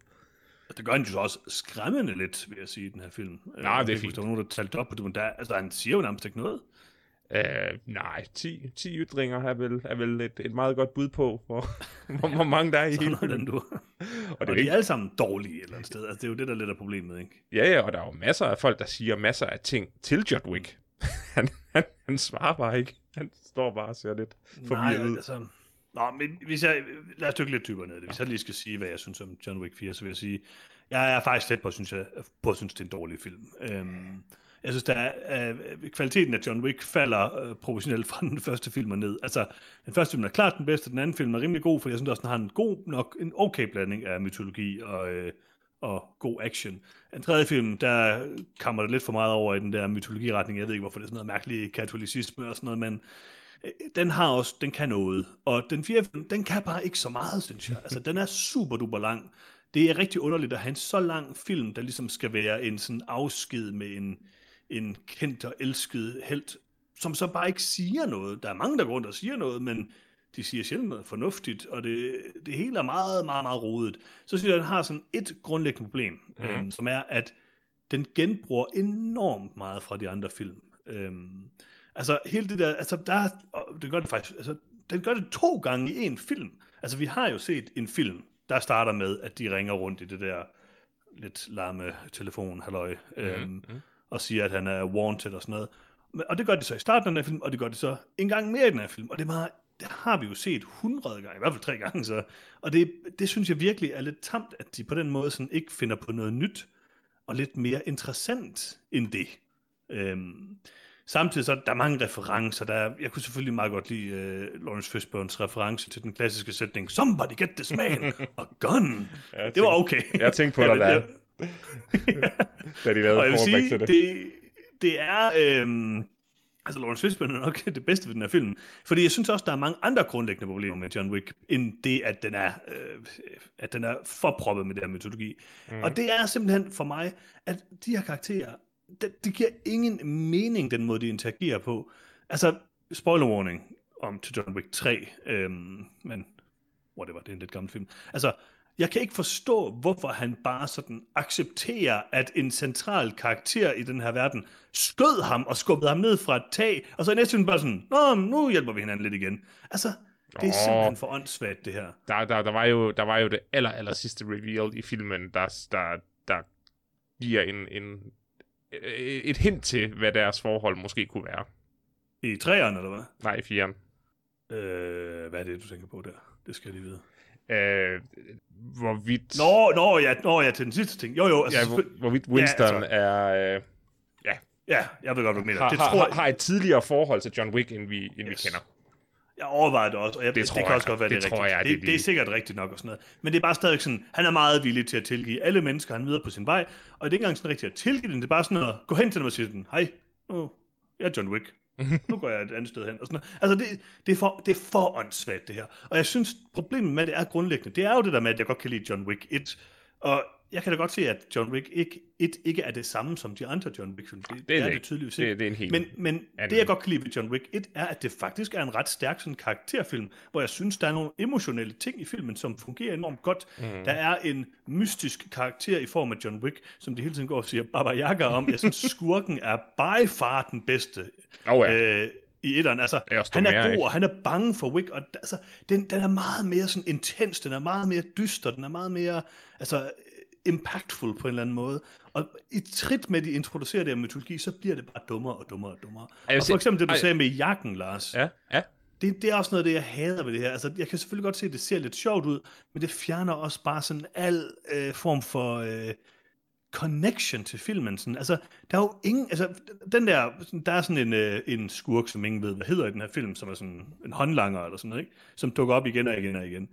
Og det gør han jo så også skræmmende lidt, vil jeg sige, i den her film. det er Jeg ved ikke, fint. Der var nogen, der talte op på det, men der, altså, han siger jo nærmest ikke noget. Øh, nej, 10, 10 ytringer er vel, er vel et, et meget godt bud på, hvor, hvor, hvor mange der er i hele den du. Og Og det er de ikke, er alle sammen dårlige et eller andet sted. Altså, det er jo det, der lidt er problemet, ikke? ja, ja, og der er jo masser af folk, der siger masser af ting til John Wick. han, han, han svarer bare ikke. Han står bare og ser lidt forvirret ud. altså... Nå, men hvis jeg... Lad os dykke lidt dybere ned i det. Hvis jeg lige skal sige, hvad jeg synes om John Wick 4, så vil jeg sige, jeg er faktisk tæt på, synes jeg, på at synes, det er en dårlig film. Øhm, jeg synes, der er, øh, kvaliteten af John Wick falder øh, proportionelt fra den første film og ned. Altså, den første film er klart den bedste, den anden film er rimelig god, for jeg synes også, den har en god nok, en okay blanding af mytologi og, øh, og god action. Den tredje film, der kommer det lidt for meget over i den der mytologiretning. Jeg ved ikke, hvorfor det er sådan noget mærkelig katolicisme og sådan noget, men øh, den har også, den kan noget. Og den fjerde film, den kan bare ikke så meget, synes jeg. Altså, den er super duper lang. Det er rigtig underligt at have en så lang film, der ligesom skal være en sådan afsked med en, en kendt og elsket held, som så bare ikke siger noget. Der er mange, der går rundt og siger noget, men de siger sjældent noget fornuftigt, og det, det hele er meget, meget, meget rodet. Så synes jeg, at den har sådan et grundlæggende problem, mm. øhm, som er, at den genbruger enormt meget fra de andre film. Øhm, altså hele det der, altså der, det gør det faktisk, altså den gør det to gange i en film. Altså vi har jo set en film, der starter med, at de ringer rundt i det der lidt larme telefon, halløj, mm. øhm, mm. og siger, at han er wanted og sådan noget. Og det gør det så i starten af den her film, og det gør det så en gang mere i den her film. Og det, er meget, det har vi jo set hundrede gange, i hvert fald tre gange så. Og det, det synes jeg virkelig er lidt tamt, at de på den måde sådan ikke finder på noget nyt, og lidt mere interessant end det. Øhm, samtidig så der er mange referencer. Der, jeg kunne selvfølgelig meget godt lide uh, Lawrence Fishburne's reference til den klassiske sætning, Somebody get this man, a gun. Ja, det var okay. Jeg tænkte på dig der. da de lavede og sige, til det. det. Det er... Øhm, altså, Lawrence Fishburne er nok det bedste ved den her film. Fordi jeg synes også, der er mange andre grundlæggende problemer med John Wick, end det, at den er, øh, at den er forproppet med den her metodologi. Mm. Og det er simpelthen for mig, at de her karakterer, det, det giver ingen mening, den måde, de interagerer på. Altså, spoiler warning om til John Wick 3, øhm, men whatever, det er en lidt gammel film. Altså, jeg kan ikke forstå, hvorfor han bare sådan accepterer, at en central karakter i den her verden skød ham og skubbede ham ned fra et tag, og så i næste bare sådan, Nå, nu hjælper vi hinanden lidt igen. Altså, det er oh, simpelthen for åndssvagt, det her. Der, der, der, var jo, der var jo det aller, aller sidste reveal i filmen, der, der, der giver en, en, et hint til, hvad deres forhold måske kunne være. I træerne, eller hvad? Nej, i firen. Øh, hvad er det, du tænker på der? Det skal jeg lige vide. Øh, hvorvidt... Nå, nå, ja, nå, ja, til den sidste ting. Jo, jo. Altså, ja, hvor, hvorvidt Winston ja, altså, er... Øh, ja. ja, jeg ved godt, hvad du mener. Har, det tror har, har et tidligere forhold til John Wick, end vi, end yes. vi kender. Jeg overvejer det også, og jeg, det, det, det kan også godt være, det, det er tror rigtigt. Jeg, det, det, det, er sikkert rigtigt nok og sådan noget. Men det er bare stadig sådan, han er meget villig til at tilgive alle mennesker, han møder på sin vej, og det er ikke engang sådan rigtigt at tilgive den, det er bare sådan at gå hen til dem og sige sådan, hej, oh, jeg er John Wick. nu går jeg et andet sted hen. Og sådan noget. Altså, det, det, er for, det er for åndssvagt, det her. Og jeg synes, problemet med det er grundlæggende. Det er jo det der med, at jeg godt kan lide John Wick 1. Og jeg kan da godt se, at John Wick ikke, et, ikke er det samme som de andre John Wick-film. Det, det, er det, det tydeligvis ikke. Det, det er en helt men men det, jeg godt kan lide ved John Wick 1, er, at det faktisk er en ret stærk sådan, karakterfilm, hvor jeg synes, der er nogle emotionelle ting i filmen, som fungerer enormt godt. Mm. Der er en mystisk karakter i form af John Wick, som de hele tiden går og siger Baba Yaga om. Jeg synes, skurken er by far den bedste. Oh, ja. øh, i etteren. Altså, han er god, og han er bange for Wick, og altså, den, den er meget mere sådan intens, den er meget mere dyster, den er meget mere, altså, impactful på en eller anden måde. Og i trit med, at de introducerer det her mytologi, så bliver det bare dummere og dummere og dummere. Og for eksempel det, du sagde med jakken, Lars. Ja, ja. Det, det er også noget af det, jeg hader ved det her. Altså, jeg kan selvfølgelig godt se, at det ser lidt sjovt ud, men det fjerner også bare sådan al øh, form for øh, connection til filmen. Sådan. Altså, der er jo ingen... Altså, den der... Der er sådan en, øh, en skurk, som ingen ved, hvad hedder i den her film, som er sådan en håndlanger eller sådan noget, ikke? Som dukker op igen og igen og igen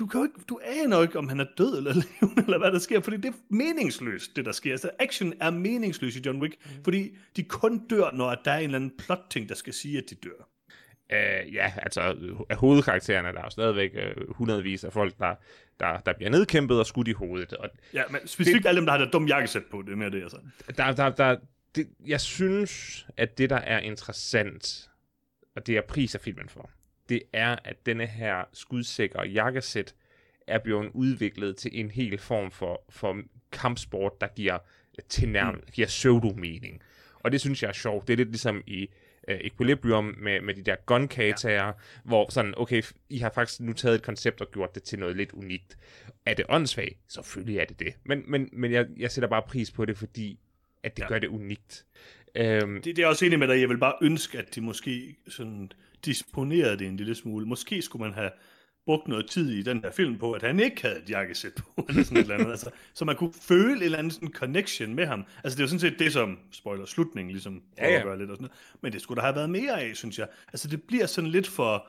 du, kan jo ikke, du aner ikke, om han er død eller levende, eller hvad der sker, fordi det er meningsløst, det der sker. Altså, action er meningsløs i John Wick, mm. fordi de kun dør, når der er en eller anden plot-ting, der skal sige, at de dør. Uh, ja, altså af hovedkaraktererne, der er jo stadigvæk uh, hundredvis af folk, der, der, der bliver nedkæmpet og skudt i hovedet. Og ja, men specifikt det, alle dem, der har der dum jakkesæt på, det er mere det, altså. Der, der, der, det, jeg synes, at det, der er interessant, og det er pris af filmen for, det er, at denne her skudsikre jakkesæt er blevet udviklet til en hel form for, for kampsport, der giver tilnærm, mm. giver pseudo-mening. Og det synes jeg er sjovt. Det er lidt ligesom i uh, Equilibrium med, med de der gun ja. hvor sådan, okay, I har faktisk nu taget et koncept og gjort det til noget lidt unikt. Er det åndssvagt? Selvfølgelig er det det. Men, men, men jeg, jeg sætter bare pris på det, fordi at det ja. gør det unikt. Um, det, det er også enig med dig. Jeg vil bare ønske, at de måske sådan disponerede det en lille smule. Måske skulle man have brugt noget tid i den her film på, at han ikke havde et jakkesæt på, eller sådan et eller andet. Altså, så man kunne føle en eller anden sådan connection med ham. Altså det er jo sådan set det, som, spoiler, slutningen ligesom ja, ja. lidt og sådan noget. Men det skulle der have været mere af, synes jeg. Altså det bliver sådan lidt for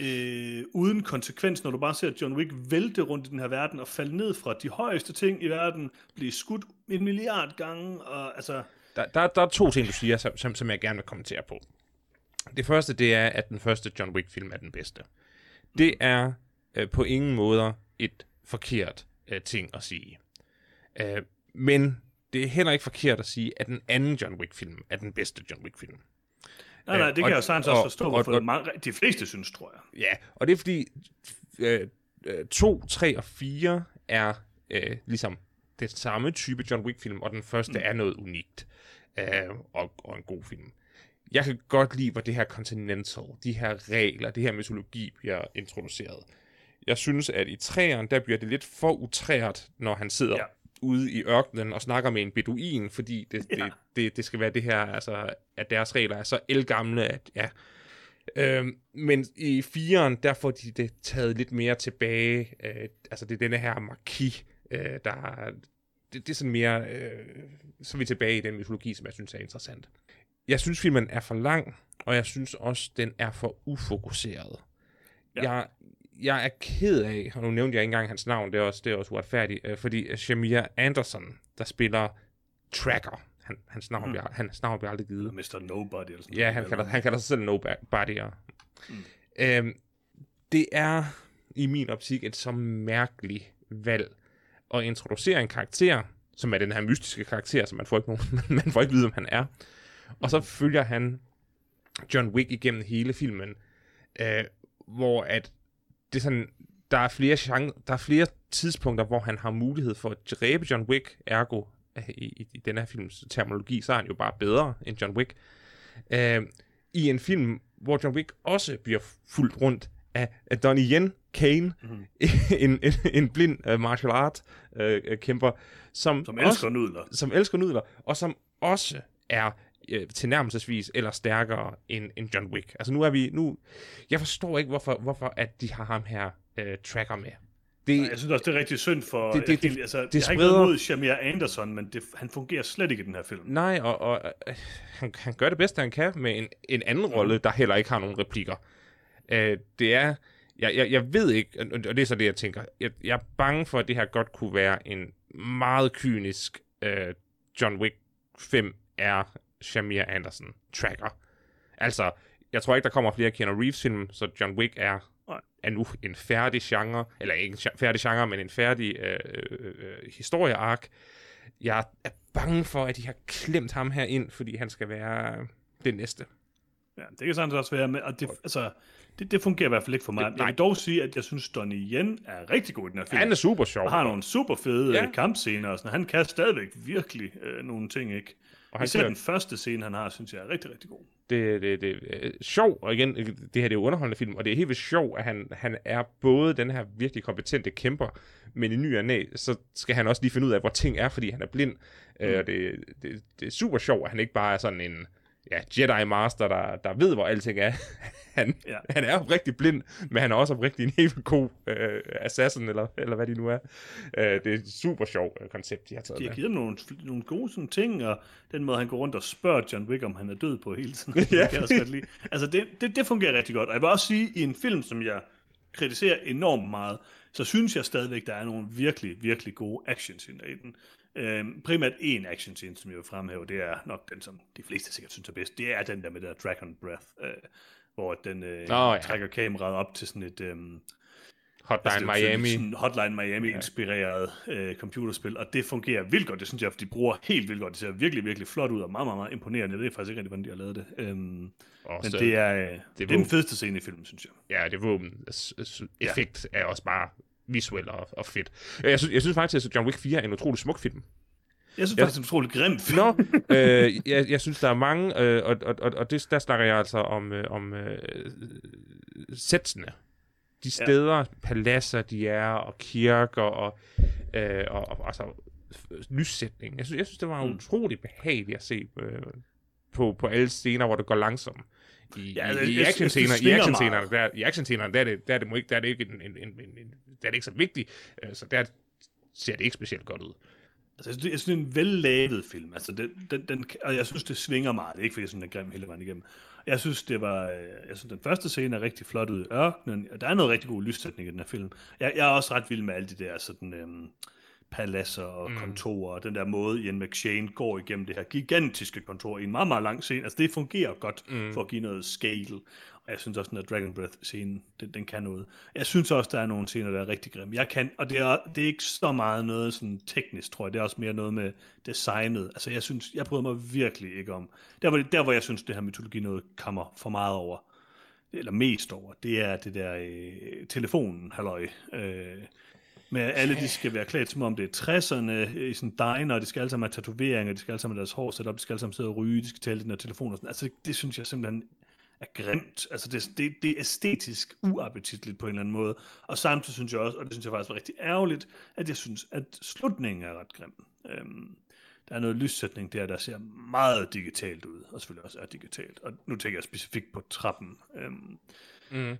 øh, uden konsekvens, når du bare ser John Wick vælte rundt i den her verden og falde ned fra de højeste ting i verden, blive skudt en milliard gange, og altså... Der, der, der er to ting, du siger, som, som jeg gerne vil kommentere på. Det første, det er, at den første John Wick-film er den bedste. Det er øh, på ingen måder et forkert øh, ting at sige. Øh, men det er heller ikke forkert at sige, at den anden John Wick-film er den bedste John Wick-film. Nej, nej, det kan og, jeg jo sagtens også forstå, hvorfor og, mange, de fleste synes, tror jeg. Ja, og det er fordi, øh, 2, 3 og 4 er øh, ligesom det samme type John Wick-film, og den første mm. er noget unikt øh, og, og en god film. Jeg kan godt lide, hvor det her Continental, de her regler, det her mytologi bliver introduceret. Jeg synes, at i træerne, der bliver det lidt for utræret, når han sidder ja. ude i ørkenen og snakker med en beduin, fordi det, ja. det, det, det skal være det her, altså, at deres regler er så elgamle, at ja, Øhm, men i firen, der får de det taget lidt mere tilbage. Øh, altså det er denne her marki, øh, der det, det er sådan mere, øh, så er vi tilbage i den mytologi, som jeg synes er interessant. Jeg synes, filmen er for lang, og jeg synes også, den er for ufokuseret. Ja. Jeg, jeg er ked af, og nu nævnte jeg ikke engang hans navn, det er også, det er også uretfærdigt, øh, fordi Shamir Anderson, der spiller Tracker, han, hans, navn mm. bliver, hans navn bliver aldrig givet. Mr. Nobody eller sådan Ja, han kalder, han kalder sig selv Nobody. Mm. Øhm, det er i min optik et så mærkeligt valg at introducere en karakter, som er den her mystiske karakter, som man får ikke, nogen, man får ikke vide, om han er. Og så mm. følger han John Wick igennem hele filmen, øh, hvor at det er sådan, der er flere genre, der er flere tidspunkter, hvor han har mulighed for at dræbe John Wick, ergo i, i, i den her films terminologi, så er han jo bare bedre end John Wick. Øh, I en film, hvor John Wick også bliver fuldt rundt af, af Donnie Yen Kane, mm-hmm. en, en, en blind uh, martial art uh, kæmper, som, som elsker også, nudler. Som elsker nudler, og som også er uh, tilnærmelsesvis eller stærkere end, end John Wick. Altså nu er vi, nu, jeg forstår ikke, hvorfor, hvorfor at de har ham her uh, tracker med. Det, jeg synes også, det er rigtig synd for... Det, det, det, altså, det jeg har ikke noget mod Shamir Anderson, men det, han fungerer slet ikke i den her film. Nej, og, og øh, han, han gør det bedste, han kan med en, en anden mm. rolle, der heller ikke har nogen replikker. Øh, det er... Jeg, jeg, jeg ved ikke, og det er så det, jeg tænker. Jeg, jeg er bange for, at det her godt kunne være en meget kynisk øh, John Wick 5 er Shamir Anderson tracker. Altså, jeg tror ikke, der kommer flere Keanu Reeves-film, så John Wick er er nu en færdig genre, eller ikke en færdig genre, men en færdig øh, øh, øh, historieark. Jeg er bange for, at de har klemt ham her ind, fordi han skal være det næste. Ja, det kan sandt også være, med, og det, altså, det, det fungerer i hvert fald ikke for mig. Det, jeg vil dog sige, at jeg synes, Donnie Yen er rigtig god i den her film. Han er super sjov. Og har nogle super fede ja. kampscener og sådan. Han kan stadigvæk virkelig øh, nogle ting, ikke? Og han Især den første scene, han har, synes jeg er rigtig, rigtig god. Det, det, det er øh, sjov, og igen, det her det er jo underholdende film, og det er helt vildt sjov, at han, han er både den her virkelig kompetente kæmper, men i ny og næ, så skal han også lige finde ud af, hvor ting er, fordi han er blind. Mm. Øh, og det, det, det er super sjov, at han ikke bare er sådan en ja, Jedi Master, der, der ved, hvor alting er. han, ja. han er rigtig blind, men han er også rigtig en helt god øh, assassin, eller, eller hvad de nu er. Øh, det er et super sjovt øh, koncept, de har taget De har givet nogle, nogle gode sådan ting, og den måde, han går rundt og spørger John Wick, om han er død på hele tiden. ja. det også godt lide. Altså, det, det, det fungerer rigtig godt. Og jeg vil også sige, i en film, som jeg kritiserer enormt meget, så synes jeg stadigvæk, der er nogle virkelig, virkelig gode actionscener i den. Øhm, primært en action scene, som jeg vil fremhæve, det er nok den, som de fleste sikkert synes er bedst. Det er den der med der Dragon Breath, øh, hvor den øh, oh, ja. trækker kameraet op til sådan et... Øh, Hotline altså, Miami. Sådan Hotline Miami-inspireret øh, computerspil, og det fungerer vildt godt. Det synes jeg, de bruger helt vildt godt. Det ser virkelig, virkelig flot ud, og meget, meget, meget imponerende. Jeg ved faktisk ikke rigtig, hvordan de har lavet det. Øhm, men det er, øh, det, det er den fedeste scene i filmen, synes jeg. Ja, det våben effekt ja. er også bare visuelt og, og fedt. Jeg synes, jeg synes faktisk, at John Wick 4 er en utrolig smuk film. Jeg synes jeg, faktisk, det er utrolig grimt film. Nå, øh, jeg, jeg synes, der er mange, øh, og, og, og, og det, der snakker jeg altså om, øh, om øh, sætsene. De steder, ja. paladser de er, og kirker, og, øh, og, og altså, lyssætning. Jeg synes, jeg synes, det var mm. utrolig behageligt at se øh, på, på alle scener, hvor det går langsomt i, ja, altså, i, i actionscener, i actionscener, der, i actionscener, der er det, der er det, der er det ikke en, en, en, en, der er det ikke så vigtigt, øh, så der ser det ikke specielt godt ud. Altså, jeg synes, jeg synes, det er en vellavet film. Altså, den, den, den, og jeg synes, det svinger meget. Det er ikke, fordi jeg synes, den er grim hele vejen igennem. Jeg synes, det var, øh, jeg synes, den første scene er rigtig flot ud i ørkenen, og der er noget rigtig god lyssætning i den her film. Jeg, jeg er også ret vild med alle de der sådan, øhm, paladser og kontorer, og den der måde, Ian McShane går igennem det her gigantiske kontor i en meget, meget lang scene. Altså, det fungerer godt mm. for at give noget scale. Og jeg synes også, at Dragon Breath-scenen, den, den kan noget. Jeg synes også, der er nogle scener, der er rigtig grimme. Jeg kan, og det er, det er ikke så meget noget sådan teknisk, tror jeg. Det er også mere noget med designet. Altså, jeg synes, jeg bryder mig virkelig ikke om. Der, hvor, der, hvor jeg synes, det her mytologi noget kommer for meget over, eller mest over, det er det der øh, telefonen, halløj. Øh, med alle de skal være klædt som om det er 60'erne øh, i sådan diner, og de skal alle sammen have tatoveringer, de skal alle sammen have deres hår sat op, de skal alle sammen sidde og ryge, de skal tale den her telefon og sådan. Altså det, det synes jeg simpelthen er grimt. Altså det, det, det er æstetisk uappetitligt på en eller anden måde. Og samtidig synes jeg også, og det synes jeg faktisk var rigtig ærgerligt, at jeg synes, at slutningen er ret grim. Øhm, der er noget lyssætning der, der ser meget digitalt ud, og selvfølgelig også er digitalt. Og nu tænker jeg specifikt på trappen. Øhm, Mm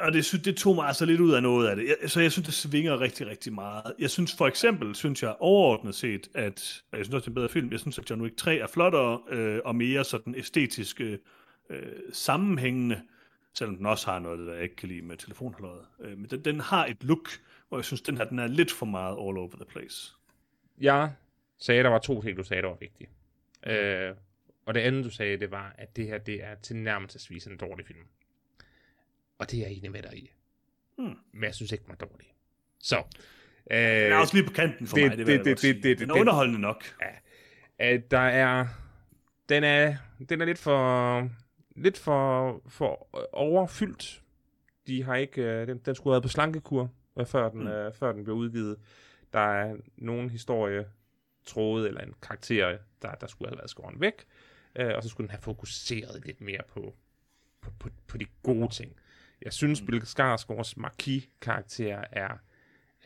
og det, det tog mig altså lidt ud af noget af det. Jeg, så jeg synes, det svinger rigtig, rigtig meget. Jeg synes for eksempel, synes jeg overordnet set, at, og jeg synes også, det er en bedre film, jeg synes, at John Wick 3 er flottere øh, og mere sådan æstetisk øh, sammenhængende, selvom den også har noget, der jeg ikke kan lide med telefonhalløjet. Øh, men den, den har et look, hvor jeg synes, den her den er lidt for meget all over the place. Jeg sagde, der var to ting, du sagde, der var vigtige. Øh, og det andet, du sagde, det var, at det her, det er tilnærmelsesvis en dårlig film. Og det er jeg enig med dig i. Hmm. Men jeg synes ikke, den var dårlig. Så. Øh, Den er også lige på kanten for det- mig, det, det- det- det- det- Den er det- underholdende nok. at der er den er den er lidt for lidt for for overfyldt. De har ikke øh, den, den skulle have været på slankekur øh, før den Mm. øh, før den blev udgivet. Der er nogen historie tråde eller en karakter der der skulle have været skåret væk. Øh, og så skulle den have fokuseret lidt mere på på, på, på de gode ting. Jeg synes, Mm. Bill Skarsgårds Marquis-karakter er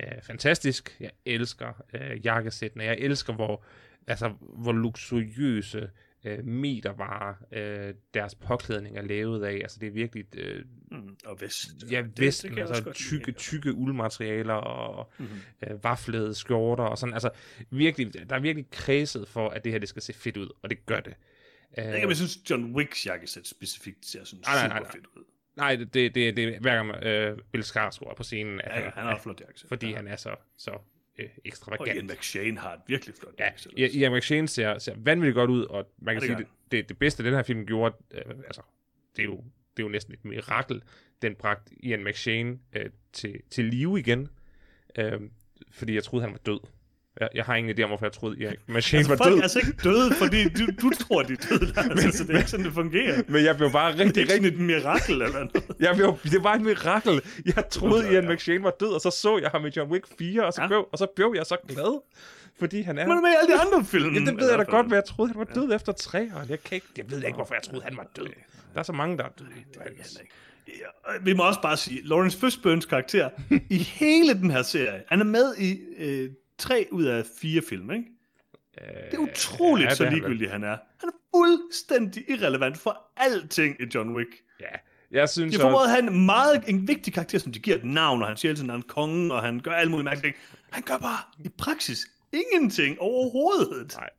øh, fantastisk. Jeg elsker øh, jakkesættene. Jeg elsker, hvor, altså, hvor luksuriøse øh, metervarer øh, deres påklædning er lavet af. Altså, det er virkelig øh, Mm. Og vest. ja, det- vesten, det kan jeg også altså tykke, tykke uldmaterialer og Mhm. øh, vaflede skjorter og sådan. Altså, virkelig, der er virkelig kredset for, at det her det skal se fedt ud, og det gør det. Jeg, ved ikke, om jeg synes, John Wicks jakkesæt specifikt ser sådan Nej, nej, super nej, nej. fedt ud. Nej, det, det, det, det er hver gang øh, Bill Skarsgård er på scenen, at Ja, ja, han har flot jakkesæt. fordi ja. han er så, så øh, Og ekstravagant. Ian McShane har et virkelig flot Ja, jakkesæt. ja, Ian McShane ser, ser vanvittigt godt ud, og man kan Ja, det sige, det, det, det bedste, den her film gjorde, øh, altså, det er, jo, det er jo næsten et mirakel, den bragte Ian McShane øh, til, til live igen, øh, fordi jeg troede, han var død. Jeg, jeg har ingen idé om, hvorfor jeg troede, Ian McShane Altså, var folk død. er altså ikke døde, fordi du, du tror, de er døde. Altså, så det er ikke sådan, det fungerer. Men jeg blev bare Det er rigtig, ikke rigtig... sådan et mirakel eller noget. Jeg blev, det var et mirakel. Jeg troede, Ja, Ian ja. McShane var død, og så så jeg ham i John Wick 4, og så, Ja. blev, og så blev jeg så glad, fordi han er... Men med alle de andre film. Ja, det ved jeg da godt, men jeg troede, han var død efter tre år. Jeg, kan ikke, jeg ved ikke, hvorfor jeg troede, han var død. Der er så mange, der er døde. Det jeg heller ikke. Ja, og vi må også bare sige, Lawrence Fishburnes karakter i hele den her serie, han er med i øh, tre ud af fire film, ikke? Det er utroligt, ja, så det han ligegyldig han er. Han er fuldstændig irrelevant for alting i John Wick. Ja, jeg synes De også... at have en meget en vigtig karakter, som de giver et navn, og han siger altid, at han er en konge, og han gør alle mulige mærkelige ting. Han gør bare i praksis ingenting overhovedet. Nej,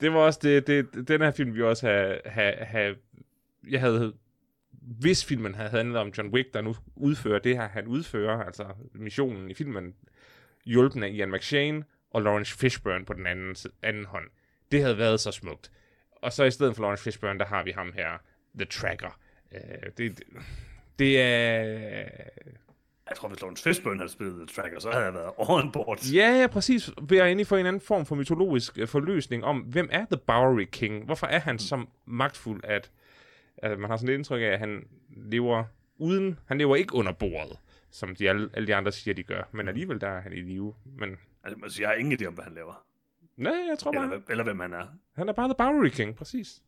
det var også det, det, den her film, vi også have, have, have jeg havde, hvis filmen havde handlet om John Wick, der nu udfører det her, han udfører, altså missionen i filmen, hjulpen af Ian McShane og Lawrence Fishburne på den anden, anden hånd. Det havde været så smukt. Og så i stedet for Lawrence Fishburne, der har vi ham her, The Tracker. Uh, det, det, det er... Jeg tror, hvis Lawrence Fishburne havde spillet The Tracker, så havde jeg været on board. Ja, ja, præcis. At egentlig få en anden form for mytologisk øh, forløsning om, hvem er The Bowery King? Hvorfor er han så magtfuld, at, at man har sådan et indtryk af, at han lever uden, han lever ikke under bordet, som de alle, alle de andre siger, de gør. Men alligevel, der er han i live. Men Altså, jeg har ingen idé om, hvad han laver. nej, jeg tror Eller, bare, hvem- eller hvem han er. han er bare The Bowery King, præcis.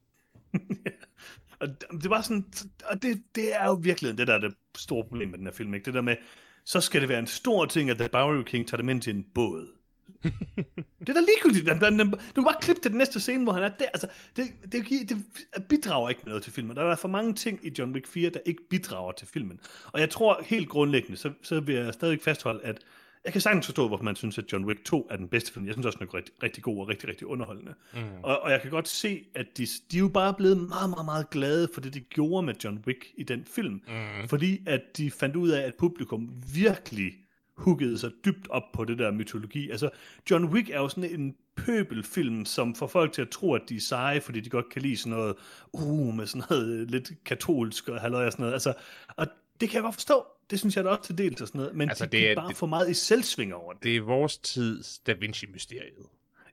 Og det- det var sådan, og det, det er jo virkelig det der er det store problem med den her film, ikke? Det der med, så skal det være en stor ting, at The Bowery King tager dem ind til en båd. det er da ligegyldigt. Den, den, den, du kan bare klippe til den næste scene, hvor han er der. Altså, det, det, giver- det bidrager ikke med noget til filmen. Der er for mange ting i John Wick 4, der ikke bidrager til filmen. Og jeg tror helt grundlæggende, så, så vil jeg stadig fastholde, at jeg kan sagtens forstå, hvorfor man synes, at John Wick 2 er den bedste film. Jeg synes også, den er rigtig, rigtig god og rigtig, rigtig underholdende. Mm. Og, og jeg kan godt se, at de, de er jo bare blevet meget, meget, meget glade for det, de gjorde med John Wick i den film. Mm. Fordi at de fandt ud af, at publikum virkelig huggede sig dybt op på det der mytologi. Altså, John Wick er jo sådan en pøbelfilm, som får folk til at tro, at de er seje, fordi de godt kan lide sådan noget, uh, med sådan noget lidt katolsk og halløj og sådan noget. Altså, og det kan jeg godt forstå. Det synes jeg da også til dels og sådan noget. Men altså, de det er bare det, for meget i selvsving over det. Det er vores tids Da Vinci-mysteriet.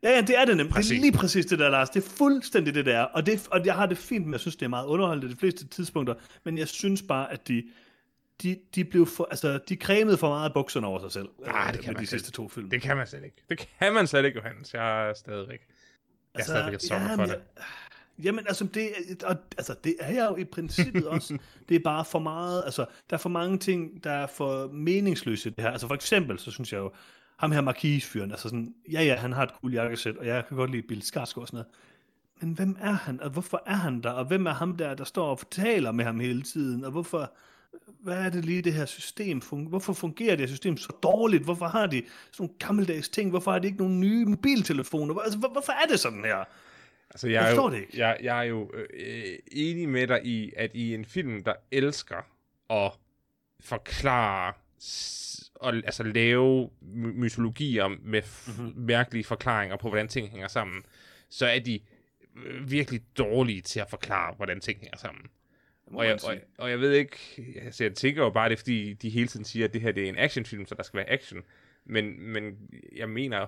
Ja, ja, det er det nemlig. Præcis. Det er lige præcis det der, Lars. Det er fuldstændig det der. Og, det, og jeg har det fint med, jeg synes, det er meget underholdende de fleste tidspunkter. Men jeg synes bare, at de, de, de blev for, altså, de cremede for meget bukserne over sig selv. Nej, det kan med man de sidste to film. Det kan man slet ikke. Det kan man slet ikke, Johannes. Jeg er stadigvæk. Jeg altså, er stadigvæk et ja, for det. Jamen, altså det, og, altså, det er jeg jo i princippet også. Det er bare for meget, altså, der er for mange ting, der er for meningsløse det her. Altså for eksempel, så synes jeg jo, ham her marquis altså sådan, ja ja, han har et cool jakkesæt, og jeg kan godt lide Bill Skarsgård og sådan noget. Men hvem er han, og hvorfor er han der, og hvem er ham der, der står og fortaler med ham hele tiden, og hvorfor, hvad er det lige det her system, hvorfor fungerer det her system så dårligt, hvorfor har de sådan nogle gammeldags ting, hvorfor har de ikke nogle nye mobiltelefoner, altså hvorfor er det sådan her? Altså, jeg, jeg jo, det ikke. Jeg, jeg er jo øh, enig med dig i, at i en film, der elsker at forklare og altså lave mytologier med mm-hmm. mærkelige forklaringer på, hvordan ting hænger sammen, så er de øh, virkelig dårlige til at forklare, hvordan ting hænger sammen. Og jeg, og, og jeg ved ikke, altså jeg tænker jo bare, det er fordi, de hele tiden siger, at det her det er en actionfilm, så der skal være action. Men, men jeg mener,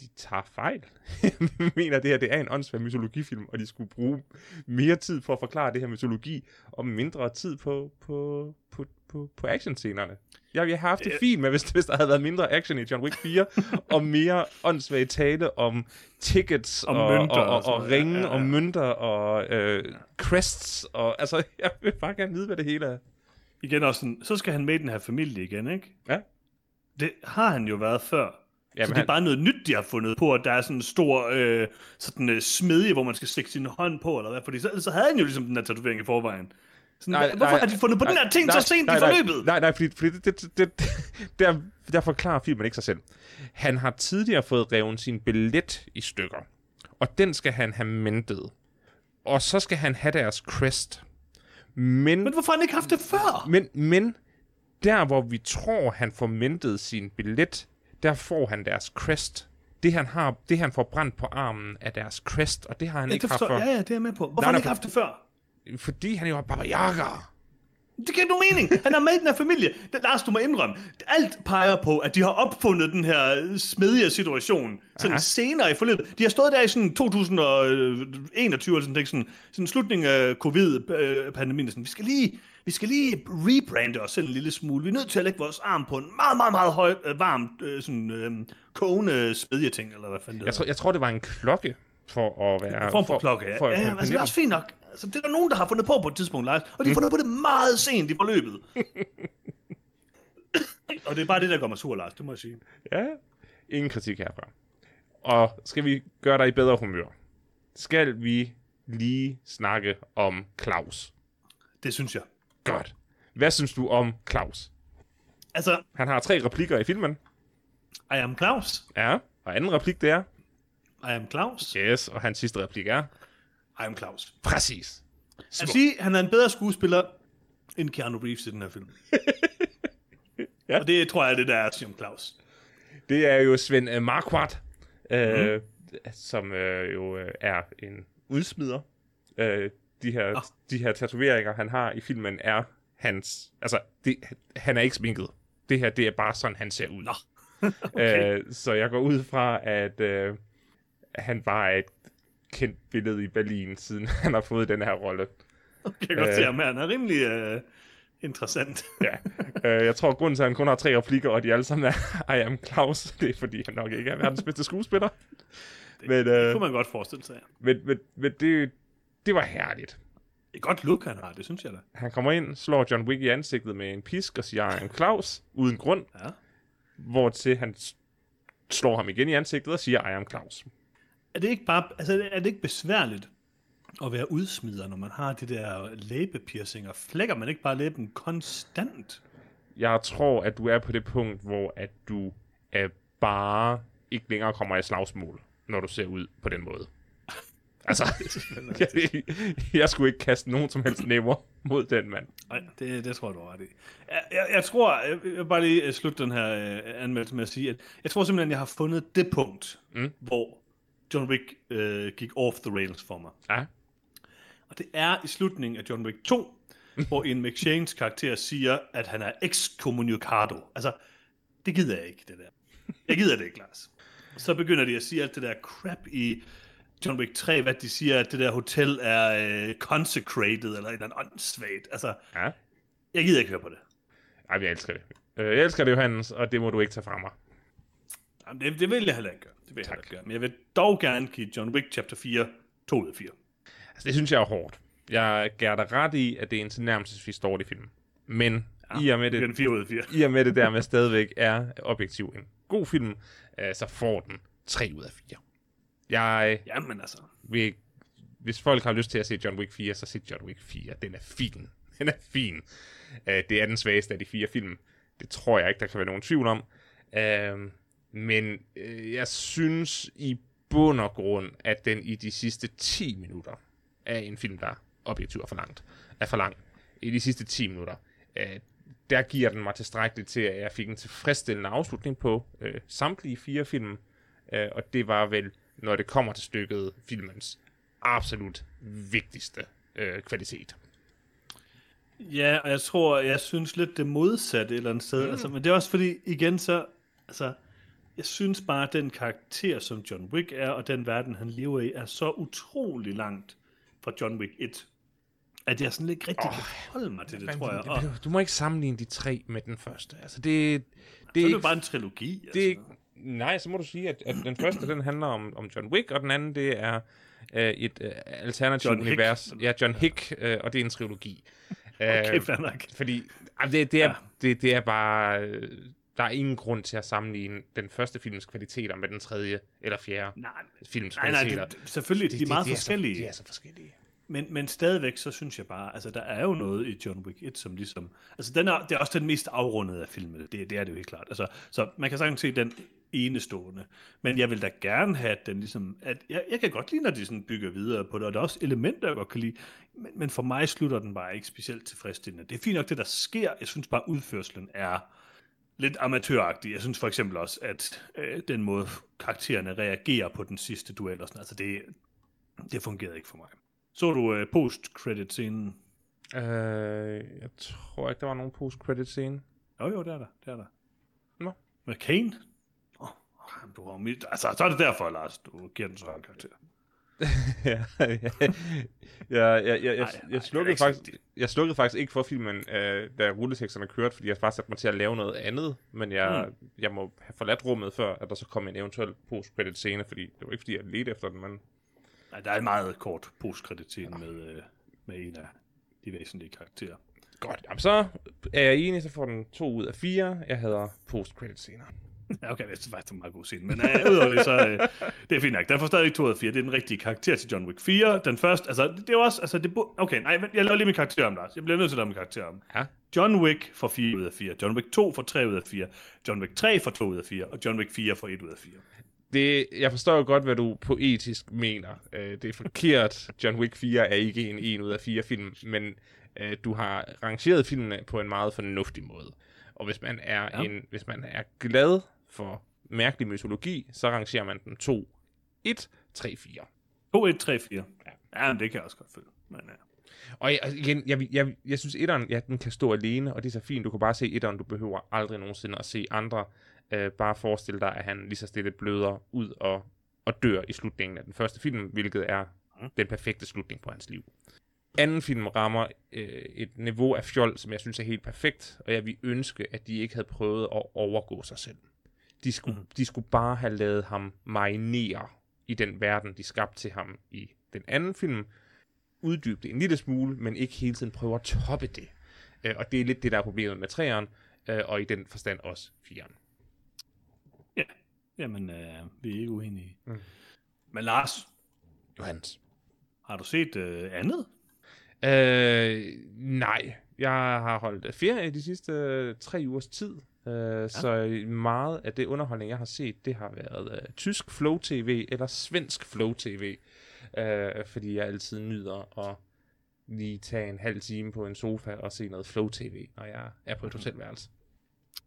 de tager fejl. jeg mener, at det her det er en åndssvær mytologifilm, og de skulle bruge mere tid for at forklare det her mytologi, og mindre tid på, på, på, på, på actionscenerne. Jeg, jeg har haft det fint med, hvis, hvis der havde været mindre action i John Wick 4, og mere åndssvag tale om tickets, og, og, mønter, og, og, og ringe, ja, ja, ja. og mønter, og øh, crests, og altså, jeg vil bare gerne vide, hvad det hele er. Igen også sådan, så skal han med den her familie igen, ikke? Ja. Det har han jo været før. Jamen, så det er han... bare noget nyt, de har fundet på, at der er sådan en stor øh, sådan, øh, smedje, hvor man skal stikke sin hånd på, eller hvad, fordi så, så havde han jo ligesom den her tatovering i forvejen. Sådan, nej, hvorfor nej, har de fundet på nej, den her ting nej, så sent nej, i forløbet? Nej, nej, fordi, fordi det, det, det, det, der, der forklarer filmen ikke sig selv. Han har tidligere fået revet sin billet i stykker, og den skal han have mentet. Og så skal han have deres crest. Men, men hvorfor har han ikke haft det før? Men, men der, hvor vi tror, han får mentet sin billet, der får han deres crest. Det han, har, det han får brændt på armen er deres crest, og det har han ja, ikke haft før. Ja, ja, det er med på. Hvorfor har han ikke haft det før? Fordi han jo er Baba Yaga. Det giver nogen mening. Han er med i den her familie. Det, Lars, du må indrømme. Alt peger på, at de har opfundet den her smedige situation. Sådan Aha. senere i forløbet. De har stået der i sådan 2021, eller sådan, sådan, sådan slutning af covid-pandemien. Sådan, vi skal lige vi skal lige rebrande os selv en lille smule. Vi er nødt til at lægge vores arm på en meget, meget, meget høj, øh, varm, øh, sådan, øh, kogende spedjeting, eller hvad fanden det jeg tror, jeg tror, det var en klokke for at være... En form for, for klokke, ja. For, ja, ja altså, det er også fint nok. Altså, det er der nogen, der har fundet på på et tidspunkt, Lars. Og de har fundet på det meget sent i forløbet. og det er bare det, der går mig sur, Lars, det må jeg sige. Ja, ingen kritik herfra. Og skal vi gøre dig i bedre humør, skal vi lige snakke om Claus. Det synes jeg. Godt. Hvad synes du om Claus? Altså... Han har tre replikker i filmen. I am Claus. Ja, og anden replik det er... I am Claus. Yes, og hans sidste replik er... I am Claus. Præcis. Jeg sige, han er en bedre skuespiller end Keanu Reeves i den her film. ja. Og det tror jeg, det der er at Claus. Det er jo Svend uh, Marquardt, øh, mm. som øh, jo øh, er en udsmider. Øh, de her, oh. de her tatoveringer, han har i filmen, er hans... Altså, det, han er ikke sminket. Det her, det er bare sådan, han ser ud. okay. øh, så jeg går ud fra, at øh, han bare er et kendt billede i Berlin, siden han har fået den her rolle. Okay, jeg kan godt se ham Han er rimelig øh, interessant. ja. Øh, jeg tror, grunden til, at han kun har tre replikker, og de alle sammen er I am Claus, det er, fordi han nok ikke er verdens bedste skuespiller. Det, men, øh, det kunne man godt forestille sig, ja. Men, men, men det, det var herligt. Det er godt look, han har, det synes jeg da. Han kommer ind, slår John Wick i ansigtet med en pisk og siger, I am Claus, uden grund. Ja. Hvor til han slår ham igen i ansigtet og siger, I am Claus. Er det ikke bare, altså er det ikke besværligt at være udsmider, når man har de der læbepiercinger? Flækker man ikke bare læben konstant? Jeg tror, at du er på det punkt, hvor at du er bare ikke længere kommer i slagsmål, når du ser ud på den måde. Altså, jeg, jeg skulle ikke kaste nogen som helst næver mod den mand. Nej, det, det tror du ret i. Jeg, jeg, jeg tror, jeg, vil bare lige øh, slutte den her uh, anmeldelse med at sige, at jeg tror simpelthen, jeg har fundet det punkt, mm. hvor John Wick uh, gik off the rails for mig. Ja. Og det er i slutningen af John Wick 2, hvor en McShanes karakter siger, at han er excommunicado. Altså, det gider jeg ikke, det der. Jeg gider det ikke, Lars. Så begynder de at sige alt det der crap i John Wick 3, hvad de siger, at det der hotel er uh, consecrated, eller andet åndssvagt. Altså, Ja. jeg gider ikke høre på det. Ej, jeg elsker det. Øh, Jeg elsker det, Johannes, og det må du ikke tage fra mig. Jamen, det, det vil jeg heller ikke gøre. Det vil jeg heller ikke gøre. Men jeg vil dog gerne give John Wick Chapter 4 2 ud af 4. Altså, det synes jeg er hårdt. Jeg giver dig ret i, at det er en tilnærmelsesvis dårlig film. Men ja, i, og med Det det, en 4 ud af 4. i og med det dermed stadigvæk er objektiv en god film, øh, så får den 3 ud af 4. Jeg Jamen altså. vil, hvis folk har lyst til at se John Wick 4, så se John Wick 4. Den er fin. Den er fin. Øh, det er den svageste af de fire film. Det tror jeg ikke, der kan være nogen tvivl om. Øh, men øh, jeg synes i bund og grund, at den i de sidste 10 minutter er en film, der objektivt er for langt. Er for lang. I de sidste 10 minutter. Øh, der giver den mig tilstrækkeligt til, at jeg fik en tilfredsstillende afslutning på øh, samtlige fire film. Øh, og det var vel, når det kommer til stykket, filmens absolut vigtigste øh, kvalitet. Ja, og jeg tror, jeg synes lidt det modsatte et eller andet sted. Mm. Altså, men det er også fordi, igen så, altså, jeg synes bare, at den karakter, som John Wick er, og den verden, han lever i, er så utrolig langt fra John Wick 1, at jeg sådan ikke rigtig oh, kan forholde mig til det, tror jeg. Og, Du, må ikke sammenligne de tre med den første. Altså, det, det, så er det jo bare en trilogi. det altså. nej, så må du sige, at, at den første, den handler om, om John Wick, og den anden, det er øh, et øh, alternativt John Hick. univers. Ja, John Hick, øh, og det er en trilogi. Okay, Øh, fair nok. fordi ah, det, det, er, Ja. det, det er bare... øh, Der er ingen grund til at sammenligne den første films kvaliteter med den tredje eller fjerde Nej, films nej, nej kvaliteter. det, det, selvfølgelig, de er meget de forskellige. Er så, de er så forskellige. Men, men stadigvæk, så synes jeg bare, altså der er jo noget i John Wick 1, som ligesom, altså den er, det er også den mest afrundede af filmene, det, det er det jo helt klart. Altså, så man kan sagtens se den enestående, men jeg vil da gerne have at den ligesom, at jeg, jeg kan godt lide, når de sådan bygger videre på det, og der er også elementer, jeg godt kan lide, men, men for mig slutter den bare ikke specielt tilfredsstillende. Det er fint nok, det der sker, jeg synes bare, udførselen er lidt amatøragtig. Jeg synes for eksempel også, at øh, den måde karaktererne reagerer på den sidste duel og sådan, altså det, det fungerede ikke for mig. Så du øh, post-credit-scenen? Øh, jeg tror ikke, der var nogen post-credit-scene. Jo, jo, det er der. Det er der. Nå. Med Kane? Oh, du har mit... Altså, så er det derfor, Lars, du giver den så høj karakter. Ja, ja, ja, jeg, jeg, jeg, slukkede faktisk, jeg slukkede faktisk ikke for filmen, øh, da rulleteksterne kørte, fordi jeg bare satte mig til at lave noget andet, men jeg, mm. jeg må have forladt rummet, før at der så kom en eventuel post-credit scene, fordi det var ikke, fordi jeg ledte efter den, men Nej, der er en meget kort post-credit-scene med, øh, med en af de væsentlige karakterer. godt. Jamen, så er jeg enig, så får den to ud af fire. Jeg hader post-credit scener. Ja, okay, det er faktisk en meget god scene. Men øh, udover det, så øh, det er fint nok. Den får stadig 2 ud af 4. Det er den rigtige karakter til John Wick 4. Den første, altså, det er jo også, altså, det okay, nej, jeg laver lige min karakter om, Lars. Jeg bliver nødt til at lave min karakter om. Ja. John Wick får 4 ud af 4. John Wick 2 får 3 ud af 4. John Wick 3 får 2 ud af 4. Og John Wick 4 får 1 ud af 4. Det, jeg forstår jo godt, hvad du poetisk mener. Øh, det er forkert. John Wick 4 er ikke en 1 ud af 4 film, men øh, du har rangeret filmene på en meget fornuftig måde. Og hvis man er, ja. en, hvis man er glad for mærkelig mytologi, så rangerer man den 2, 1, 3, 4. 2, 1, 3, 4. Ja, men det kan jeg også godt følge. Men, ja. Og jeg, igen, jeg, jeg, jeg synes, etteren, ja, den kan stå alene, og det er så fint. Du kan bare se etteren, du behøver aldrig nogensinde at se andre. Øh, bare forestil dig, at han lige så stille bløder ud og, og dør i slutningen af den første film, hvilket er den perfekte slutning på hans liv. Anden film rammer øh, et niveau af fjol, som jeg synes er helt perfekt, og jeg vil ønske, at de ikke havde prøvet at overgå sig selv. De skulle, mm. de skulle bare have lavet ham marinere i den verden, de skabte til ham i den anden film, uddybe det en lille smule, men ikke hele tiden prøve at toppe det. Øh, og det er lidt det, der er problemet med træeren, øh, og i den forstand også fireren. ja. Jamen, øh, vi er ikke uenige. Mm. Men Lars, Johannes. har du set øh, andet? Øh, nej, jeg har holdt ferie de sidste øh, tre ugers tid, øh, ja. så meget af det underholdning, jeg har set, det har været øh, tysk Flow TV eller svensk Flow TV. øh, fordi jeg altid nyder at lige tage en halv time på en sofa og se noget Flow-TV, når jeg er på et hotelværelse.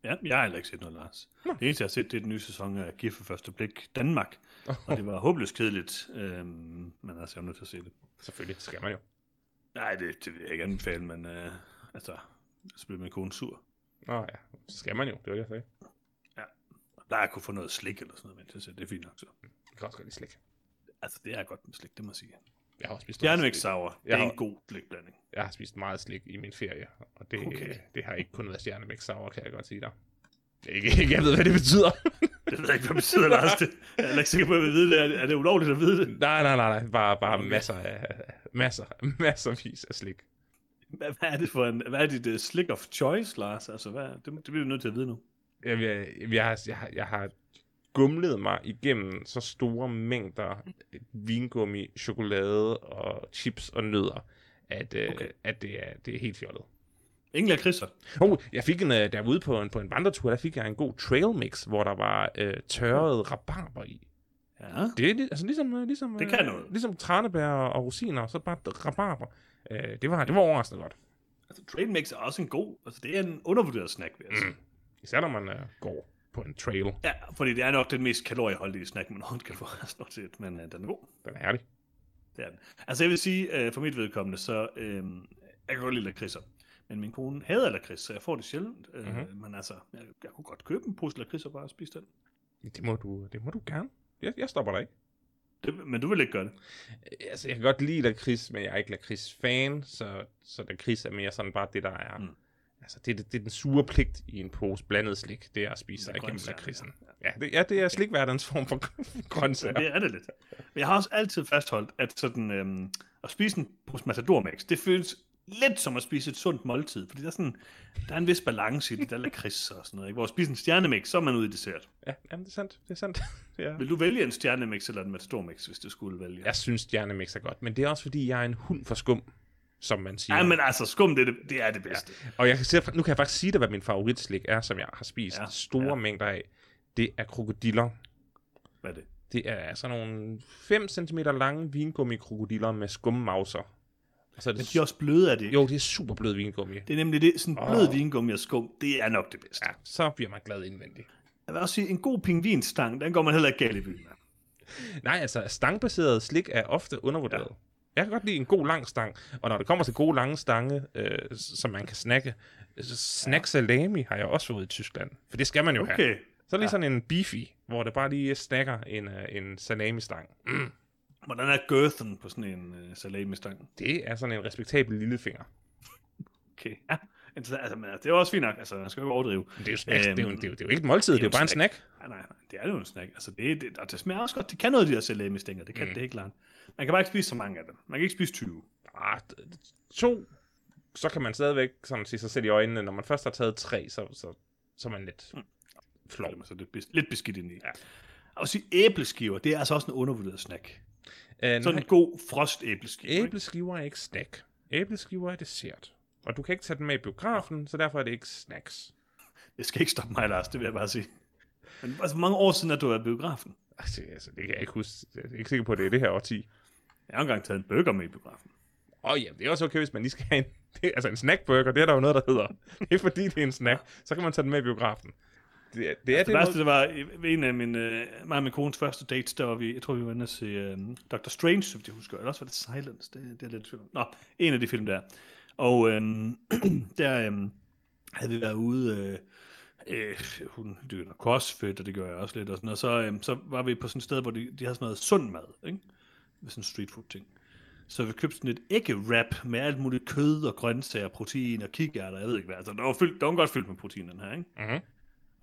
Ja, jeg har heller ikke set noget, Lars. Det eneste, jeg har set, det er den nye sæson af Gift for første blik Danmark. Og det var håbløst kedeligt, øhm, men altså, jeg er nødt til at se det. Selvfølgelig, skal man jo. Nej, det, det vil jeg ikke anbefale, men øh, altså, så bliver min kone sur. Nå ja, så skal man jo, det var det, jeg sagde. Der er kunne få noget slik eller sådan noget, men det, det er fint nok så. Jeg kan også godt lide slik. Altså, det er godt med slik, det må jeg sige. Jeg har også spist meget Stjernemix slik. Sour, det Jeg er har- en god slikblanding. Jeg har spist meget slik i min ferie, og det, Okay. det har ikke kun været stjernemix sour, kan jeg godt sige dig. Ikke, ikke, jeg ved, hvad det betyder. Det ved jeg ikke, hvad det betyder, Lars. Det, jeg er ikke sikker på, at jeg vide det. Er det, er det ulovligt at vide det? nej, nej, nej, nej. Bare, bare okay. masser af, masser, masservis af slik. Hvad, hvad er det for en, hvad er dit uh, slik of choice, Lars? Altså, hvad, det, det bliver vi nødt til at vide nu. Jeg, jeg, jeg, har, jeg, har, jeg har gumlet mig igennem så store mængder vingummi, chokolade og chips og nødder, at, okay. Okay. at det, er, det er helt fjollet. Ingen lakridser. Oh, jeg fik en, øh, der var ude på en, på en vandretur, der fik jeg en god trail mix, hvor der var øh, tørret rabarber i. Ja. Det er altså ligesom, øh, ligesom, Det kan noget. ligesom tranebær og rosiner, så bare rabarber. Øh, det, var, det var overraskende godt. Altså, trade mix er også en god, altså det er en undervurderet snack, vil jeg sige. Mm. Især når man øh, går på en trail. Ja, fordi det er nok den mest kalorieholdige snack, man overhovedet kan få, stort set, men uh, den er god. Den er herlig. Det er den. Altså jeg vil sige, uh, for mit vedkommende, så uh, jeg kan godt lide lakridser. Men min kone hader lakrids, så jeg får det sjældent. Mhm. mm-hmm. Men altså, jeg, jeg kunne godt købe en pose og bare spise den. Det må du, det må du gerne. Jeg, jeg stopper dig ikke. Det, men du vil ikke gøre det. Øh, Altså, jeg kan godt lide lakrids, men jeg er ikke lakrids-fan, så, så lakrids er mere sådan bare det, der er... Mm. Altså, det, det, det er den sure pligt i en pose blandet slik, det er at spise sig igennem lakridsen. Ja, det, ja, det er slikverdens form for grøntsager. Det er det lidt. Men jeg har også altid fastholdt, at sådan, øhm, at spise en pose Matador Mix, det føles lidt som at spise et sundt måltid, fordi der er, sådan, der er en vis balance i det, der er lakrids og sådan noget. Ikke? Hvor at spise en stjernemix, så er man ude i dessert. Ja, jamen, det er sandt. Det er sandt. ja. Vil du vælge en stjernemix eller en Matador Mix, hvis du skulle vælge? Jeg synes, stjernemix er godt, men det er også, fordi jeg er en hund for skum, som man siger. Ja, men altså, skum, det er det, det, er det bedste. Og jeg kan nu kan jeg faktisk sige dig, hvad min favoritslik er, som jeg har spist Ja, ja, store ja. ja. mængder af. Det er krokodiller. Hvad er det? Det er sådan nogle 5 cm lange vingummi-krokodiller med skummauser. Så er Men det, de er også bløde af det. ikke? jo, det er super blød vingummi. Det er nemlig det, sådan blød Åh. vingummi og skum, det er nok det bedste. Ja, så bliver man glad indvendigt. Jeg vil også sige, en god pingvinstang, den går man heller ikke galt i byen med. Nej, altså stangbaseret slik er ofte undervurderet. Ja. Jeg kan godt lide en god lang stang, og når det kommer til gode lange stange, øh, som man kan snakke, så snack salami har jeg også fået i Tyskland, for det skal man jo have. Okay. Så er det lige sådan en beefy, hvor det bare lige snakker en, øh, en salami-stang. Mm. Hvordan er girthen på sådan en uh, salami-stang? Det er sådan en respektabel lillefinger. Okay, ja. Altså, men det er jo også fint nok. Altså, man skal jo ikke overdrive. Men det er jo, snack, Øhm, det er jo, det er jo, det er jo ikke et måltid, det er jo en bare en snack. Nej, nej, nej. Det er jo en snack. Altså, det, det, det smager også godt. Det kan noget de der salami-stænger. Det kan mm. det helt klart. Man kan bare ikke spise så mange af dem. Man kan ikke spise 20. Ah, to, så kan man stadigvæk sådan se sig selv i øjnene. Når man først har taget tre, så, så, så er man lidt flov. Så er lidt beskidt ind i. Ja. Og sige æbleskiver, det er altså også en undervurderet snack. Uh, Sådan en god frost æbleskiver. er ikke snack. Æbleskiver er dessert. Og du kan ikke tage den med i biografen, så derfor er det ikke snacks. Det skal ikke stoppe mig, Lars, det vil jeg bare sige. Men altså, mange år siden er du været i biografen? Altså, altså, det kan jeg ikke huske. Jeg er ikke sikker på, at det er det her årti. Jeg har engang taget en burger med i biografen. Åh oh, ja, det er også okay, hvis man lige skal have en... Det, altså en snackburger, det er der jo noget, der hedder. Det er fordi, det er en snack. Så kan man tage den med i biografen. Det, er- det er Det det, værste, noget... det var ved en af min, øh, mig og min kones første dates, der var vi, jeg tror, vi var inde og se øh, Dr. Strange, som jeg husker, eller også var det Silence, det, det er lidt tvivl. Nå, en af de film der. Og øh, der øh, havde vi været ude, øh, øh, hun dyrker crossfit, og det gør jeg også lidt, og sådan, og så, øh, så var vi på sådan et sted, hvor de, de havde sådan noget sund mad, ikke? Med sådan en street food ting. Så vi købte sådan et ægge-wrap med alt muligt kød og grøntsager, protein og kikærter, jeg ved ikke hvad. Altså, der var, fyldt, der var godt fyldt med protein, den her, ikke? Mhm.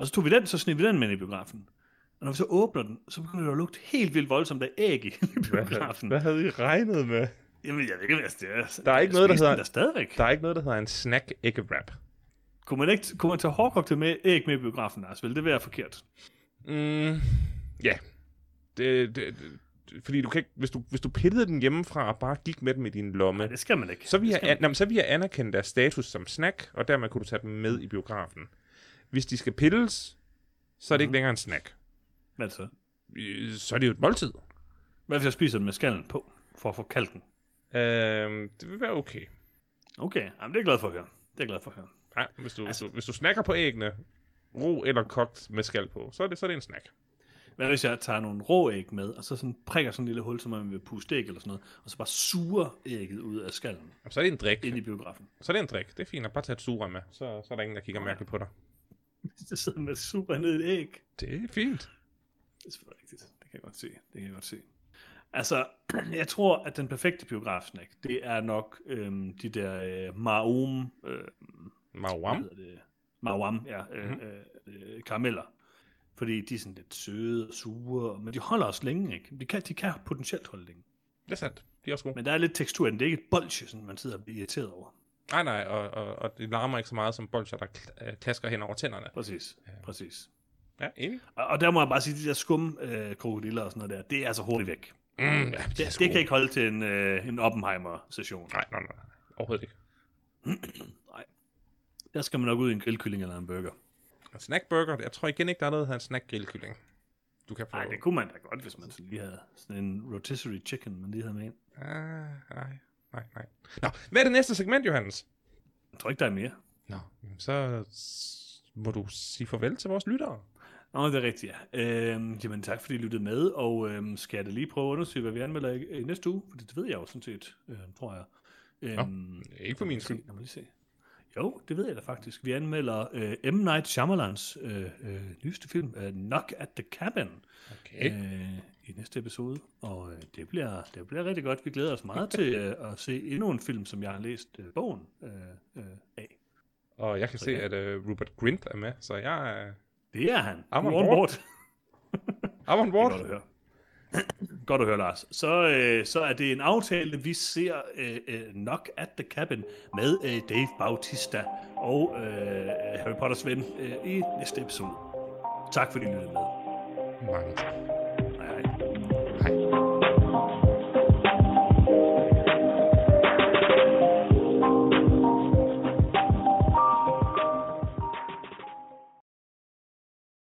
Og så tog vi den, så sned vi den med i biografen. Og når vi så åbner den, så begynder det at lugte helt vildt voldsomt af æg i biografen. Hvad havde I regnet med? Jamen, jeg ved ikke, hvad det er. Der er ikke noget, der den hedder- Der stadigvæk. Der er ikke noget, der hedder en snack ægge wrap. Kunne man, ikke, kunne man tage hårdkogte med æg med i biografen, Lars? Vil det være forkert? Mm, ja. Det, det, det, fordi du kan ikke, hvis du, hvis du pillede den hjemmefra og bare gik med dem i din lomme, Nej, det skal man ikke. så jeg, skal man an, jamen, så vil jeg anerkende deres status som snack, og dermed kunne du tage dem med i biografen. Hvis de skal pilles, så er det ikke længere en snack. Hvad så? Så er det jo et måltid. Hvad hvis jeg spiser den med skallen på? for at få kaldt den? Øh, det vil være okay. Okay, Jamen, det er jeg glad for at høre. Det er jeg glad for at høre. Ja, hvis du, altså, hvis, du, hvis du snakker på æggene, ro eller kogt med skal på, så er det, så er det en snack. Hvad hvis jeg tager nogle rå æg med, og så sådan prikker sådan en lille hul, som man vil puste æg eller sådan noget, og så bare suger ægget ud af skallen Så er det en drik. ind i biografen? Så er det en drik. Det er fint at bare tage et sugerør med. Så, så er der ingen, der kigger mærkeligt på dig. Hvis det sidder med suger ned i et æg. Det er fint. Det er selvfølgelig rigtigt. Det kan jeg godt se. Det kan jeg godt se. Altså, jeg tror, at den perfekte biografsnack, det er nok øhm, de der øh, Maum, øh, Mawam. Mawam, ja, øh, Mhm. øh, øh, karameller. Fordi de er sådan lidt søde og sure, men de holder også længe, ikke? De kan, de kan potentielt holde længe. Det er sandt. De er også gode. Men der er lidt tekstur i den. Det er ikke et bolsje, sådan man sidder og bliver irriteret over. Nej, nej, og, og, og det larmer ikke så meget som bolcher, der øh, klasker hen over tænderne. Præcis, præcis. Ja, enig. Og, og der må jeg bare sige, de der skum øh, krokodiller og sådan noget der, det er altså hurtigt væk. Mm, ja, Det, det, det kan ikke holde til en, øh, en Oppenheimer-session. Nej, nej, nej. Overhovedet ikke. Der skal man nok ud i en grillkylling eller en burger. En snackburger, jeg tror igen ikke, der er noget, der hedder en snackgrillkylling. Du kan få... Nej, det kunne man da godt, hvis man lige havde sådan en rotisserie chicken, man lige havde med ind. Ah, nej, nej, nej. Nå, hvad er det næste segment, Johannes? Jeg tror ikke, der er mere. Nå, så må du sige farvel til vores lyttere. Nå, det er rigtigt, ja. Øhm, jamen tak, fordi I lyttede med, og øhm, skal jeg da lige prøve at undersøge, hvad vi anmelder i, i næste uge? For det ved jeg jo sådan set, øh, tror jeg. Øhm, Ikke for min skyld. lad mig lige se. Jo, det ved jeg da faktisk. Vi anmelder øh, M. Night Shyamalans øh, øh, nyeste film, øh, Knock at the Cabin, Okay. øh, i næste episode. Og øh, det, bliver, det bliver rigtig godt. Vi glæder os meget til øh, at se endnu en film, som jeg har læst øh, bogen øh, øh, af. Og jeg kan se, ja. at uh, Rupert Grint er med, så jeg er... Det er han. I'm on Du er board. I'm on Det board. er godt at høre. Godt at høre, Lars. Så, øh, så er det en aftale, vi ser øh, øh, Knock at the Cabin med øh, Dave Bautista og øh, Harry Potters ven øh, i næste episode. Tak fordi I lyttede med. Mange tak.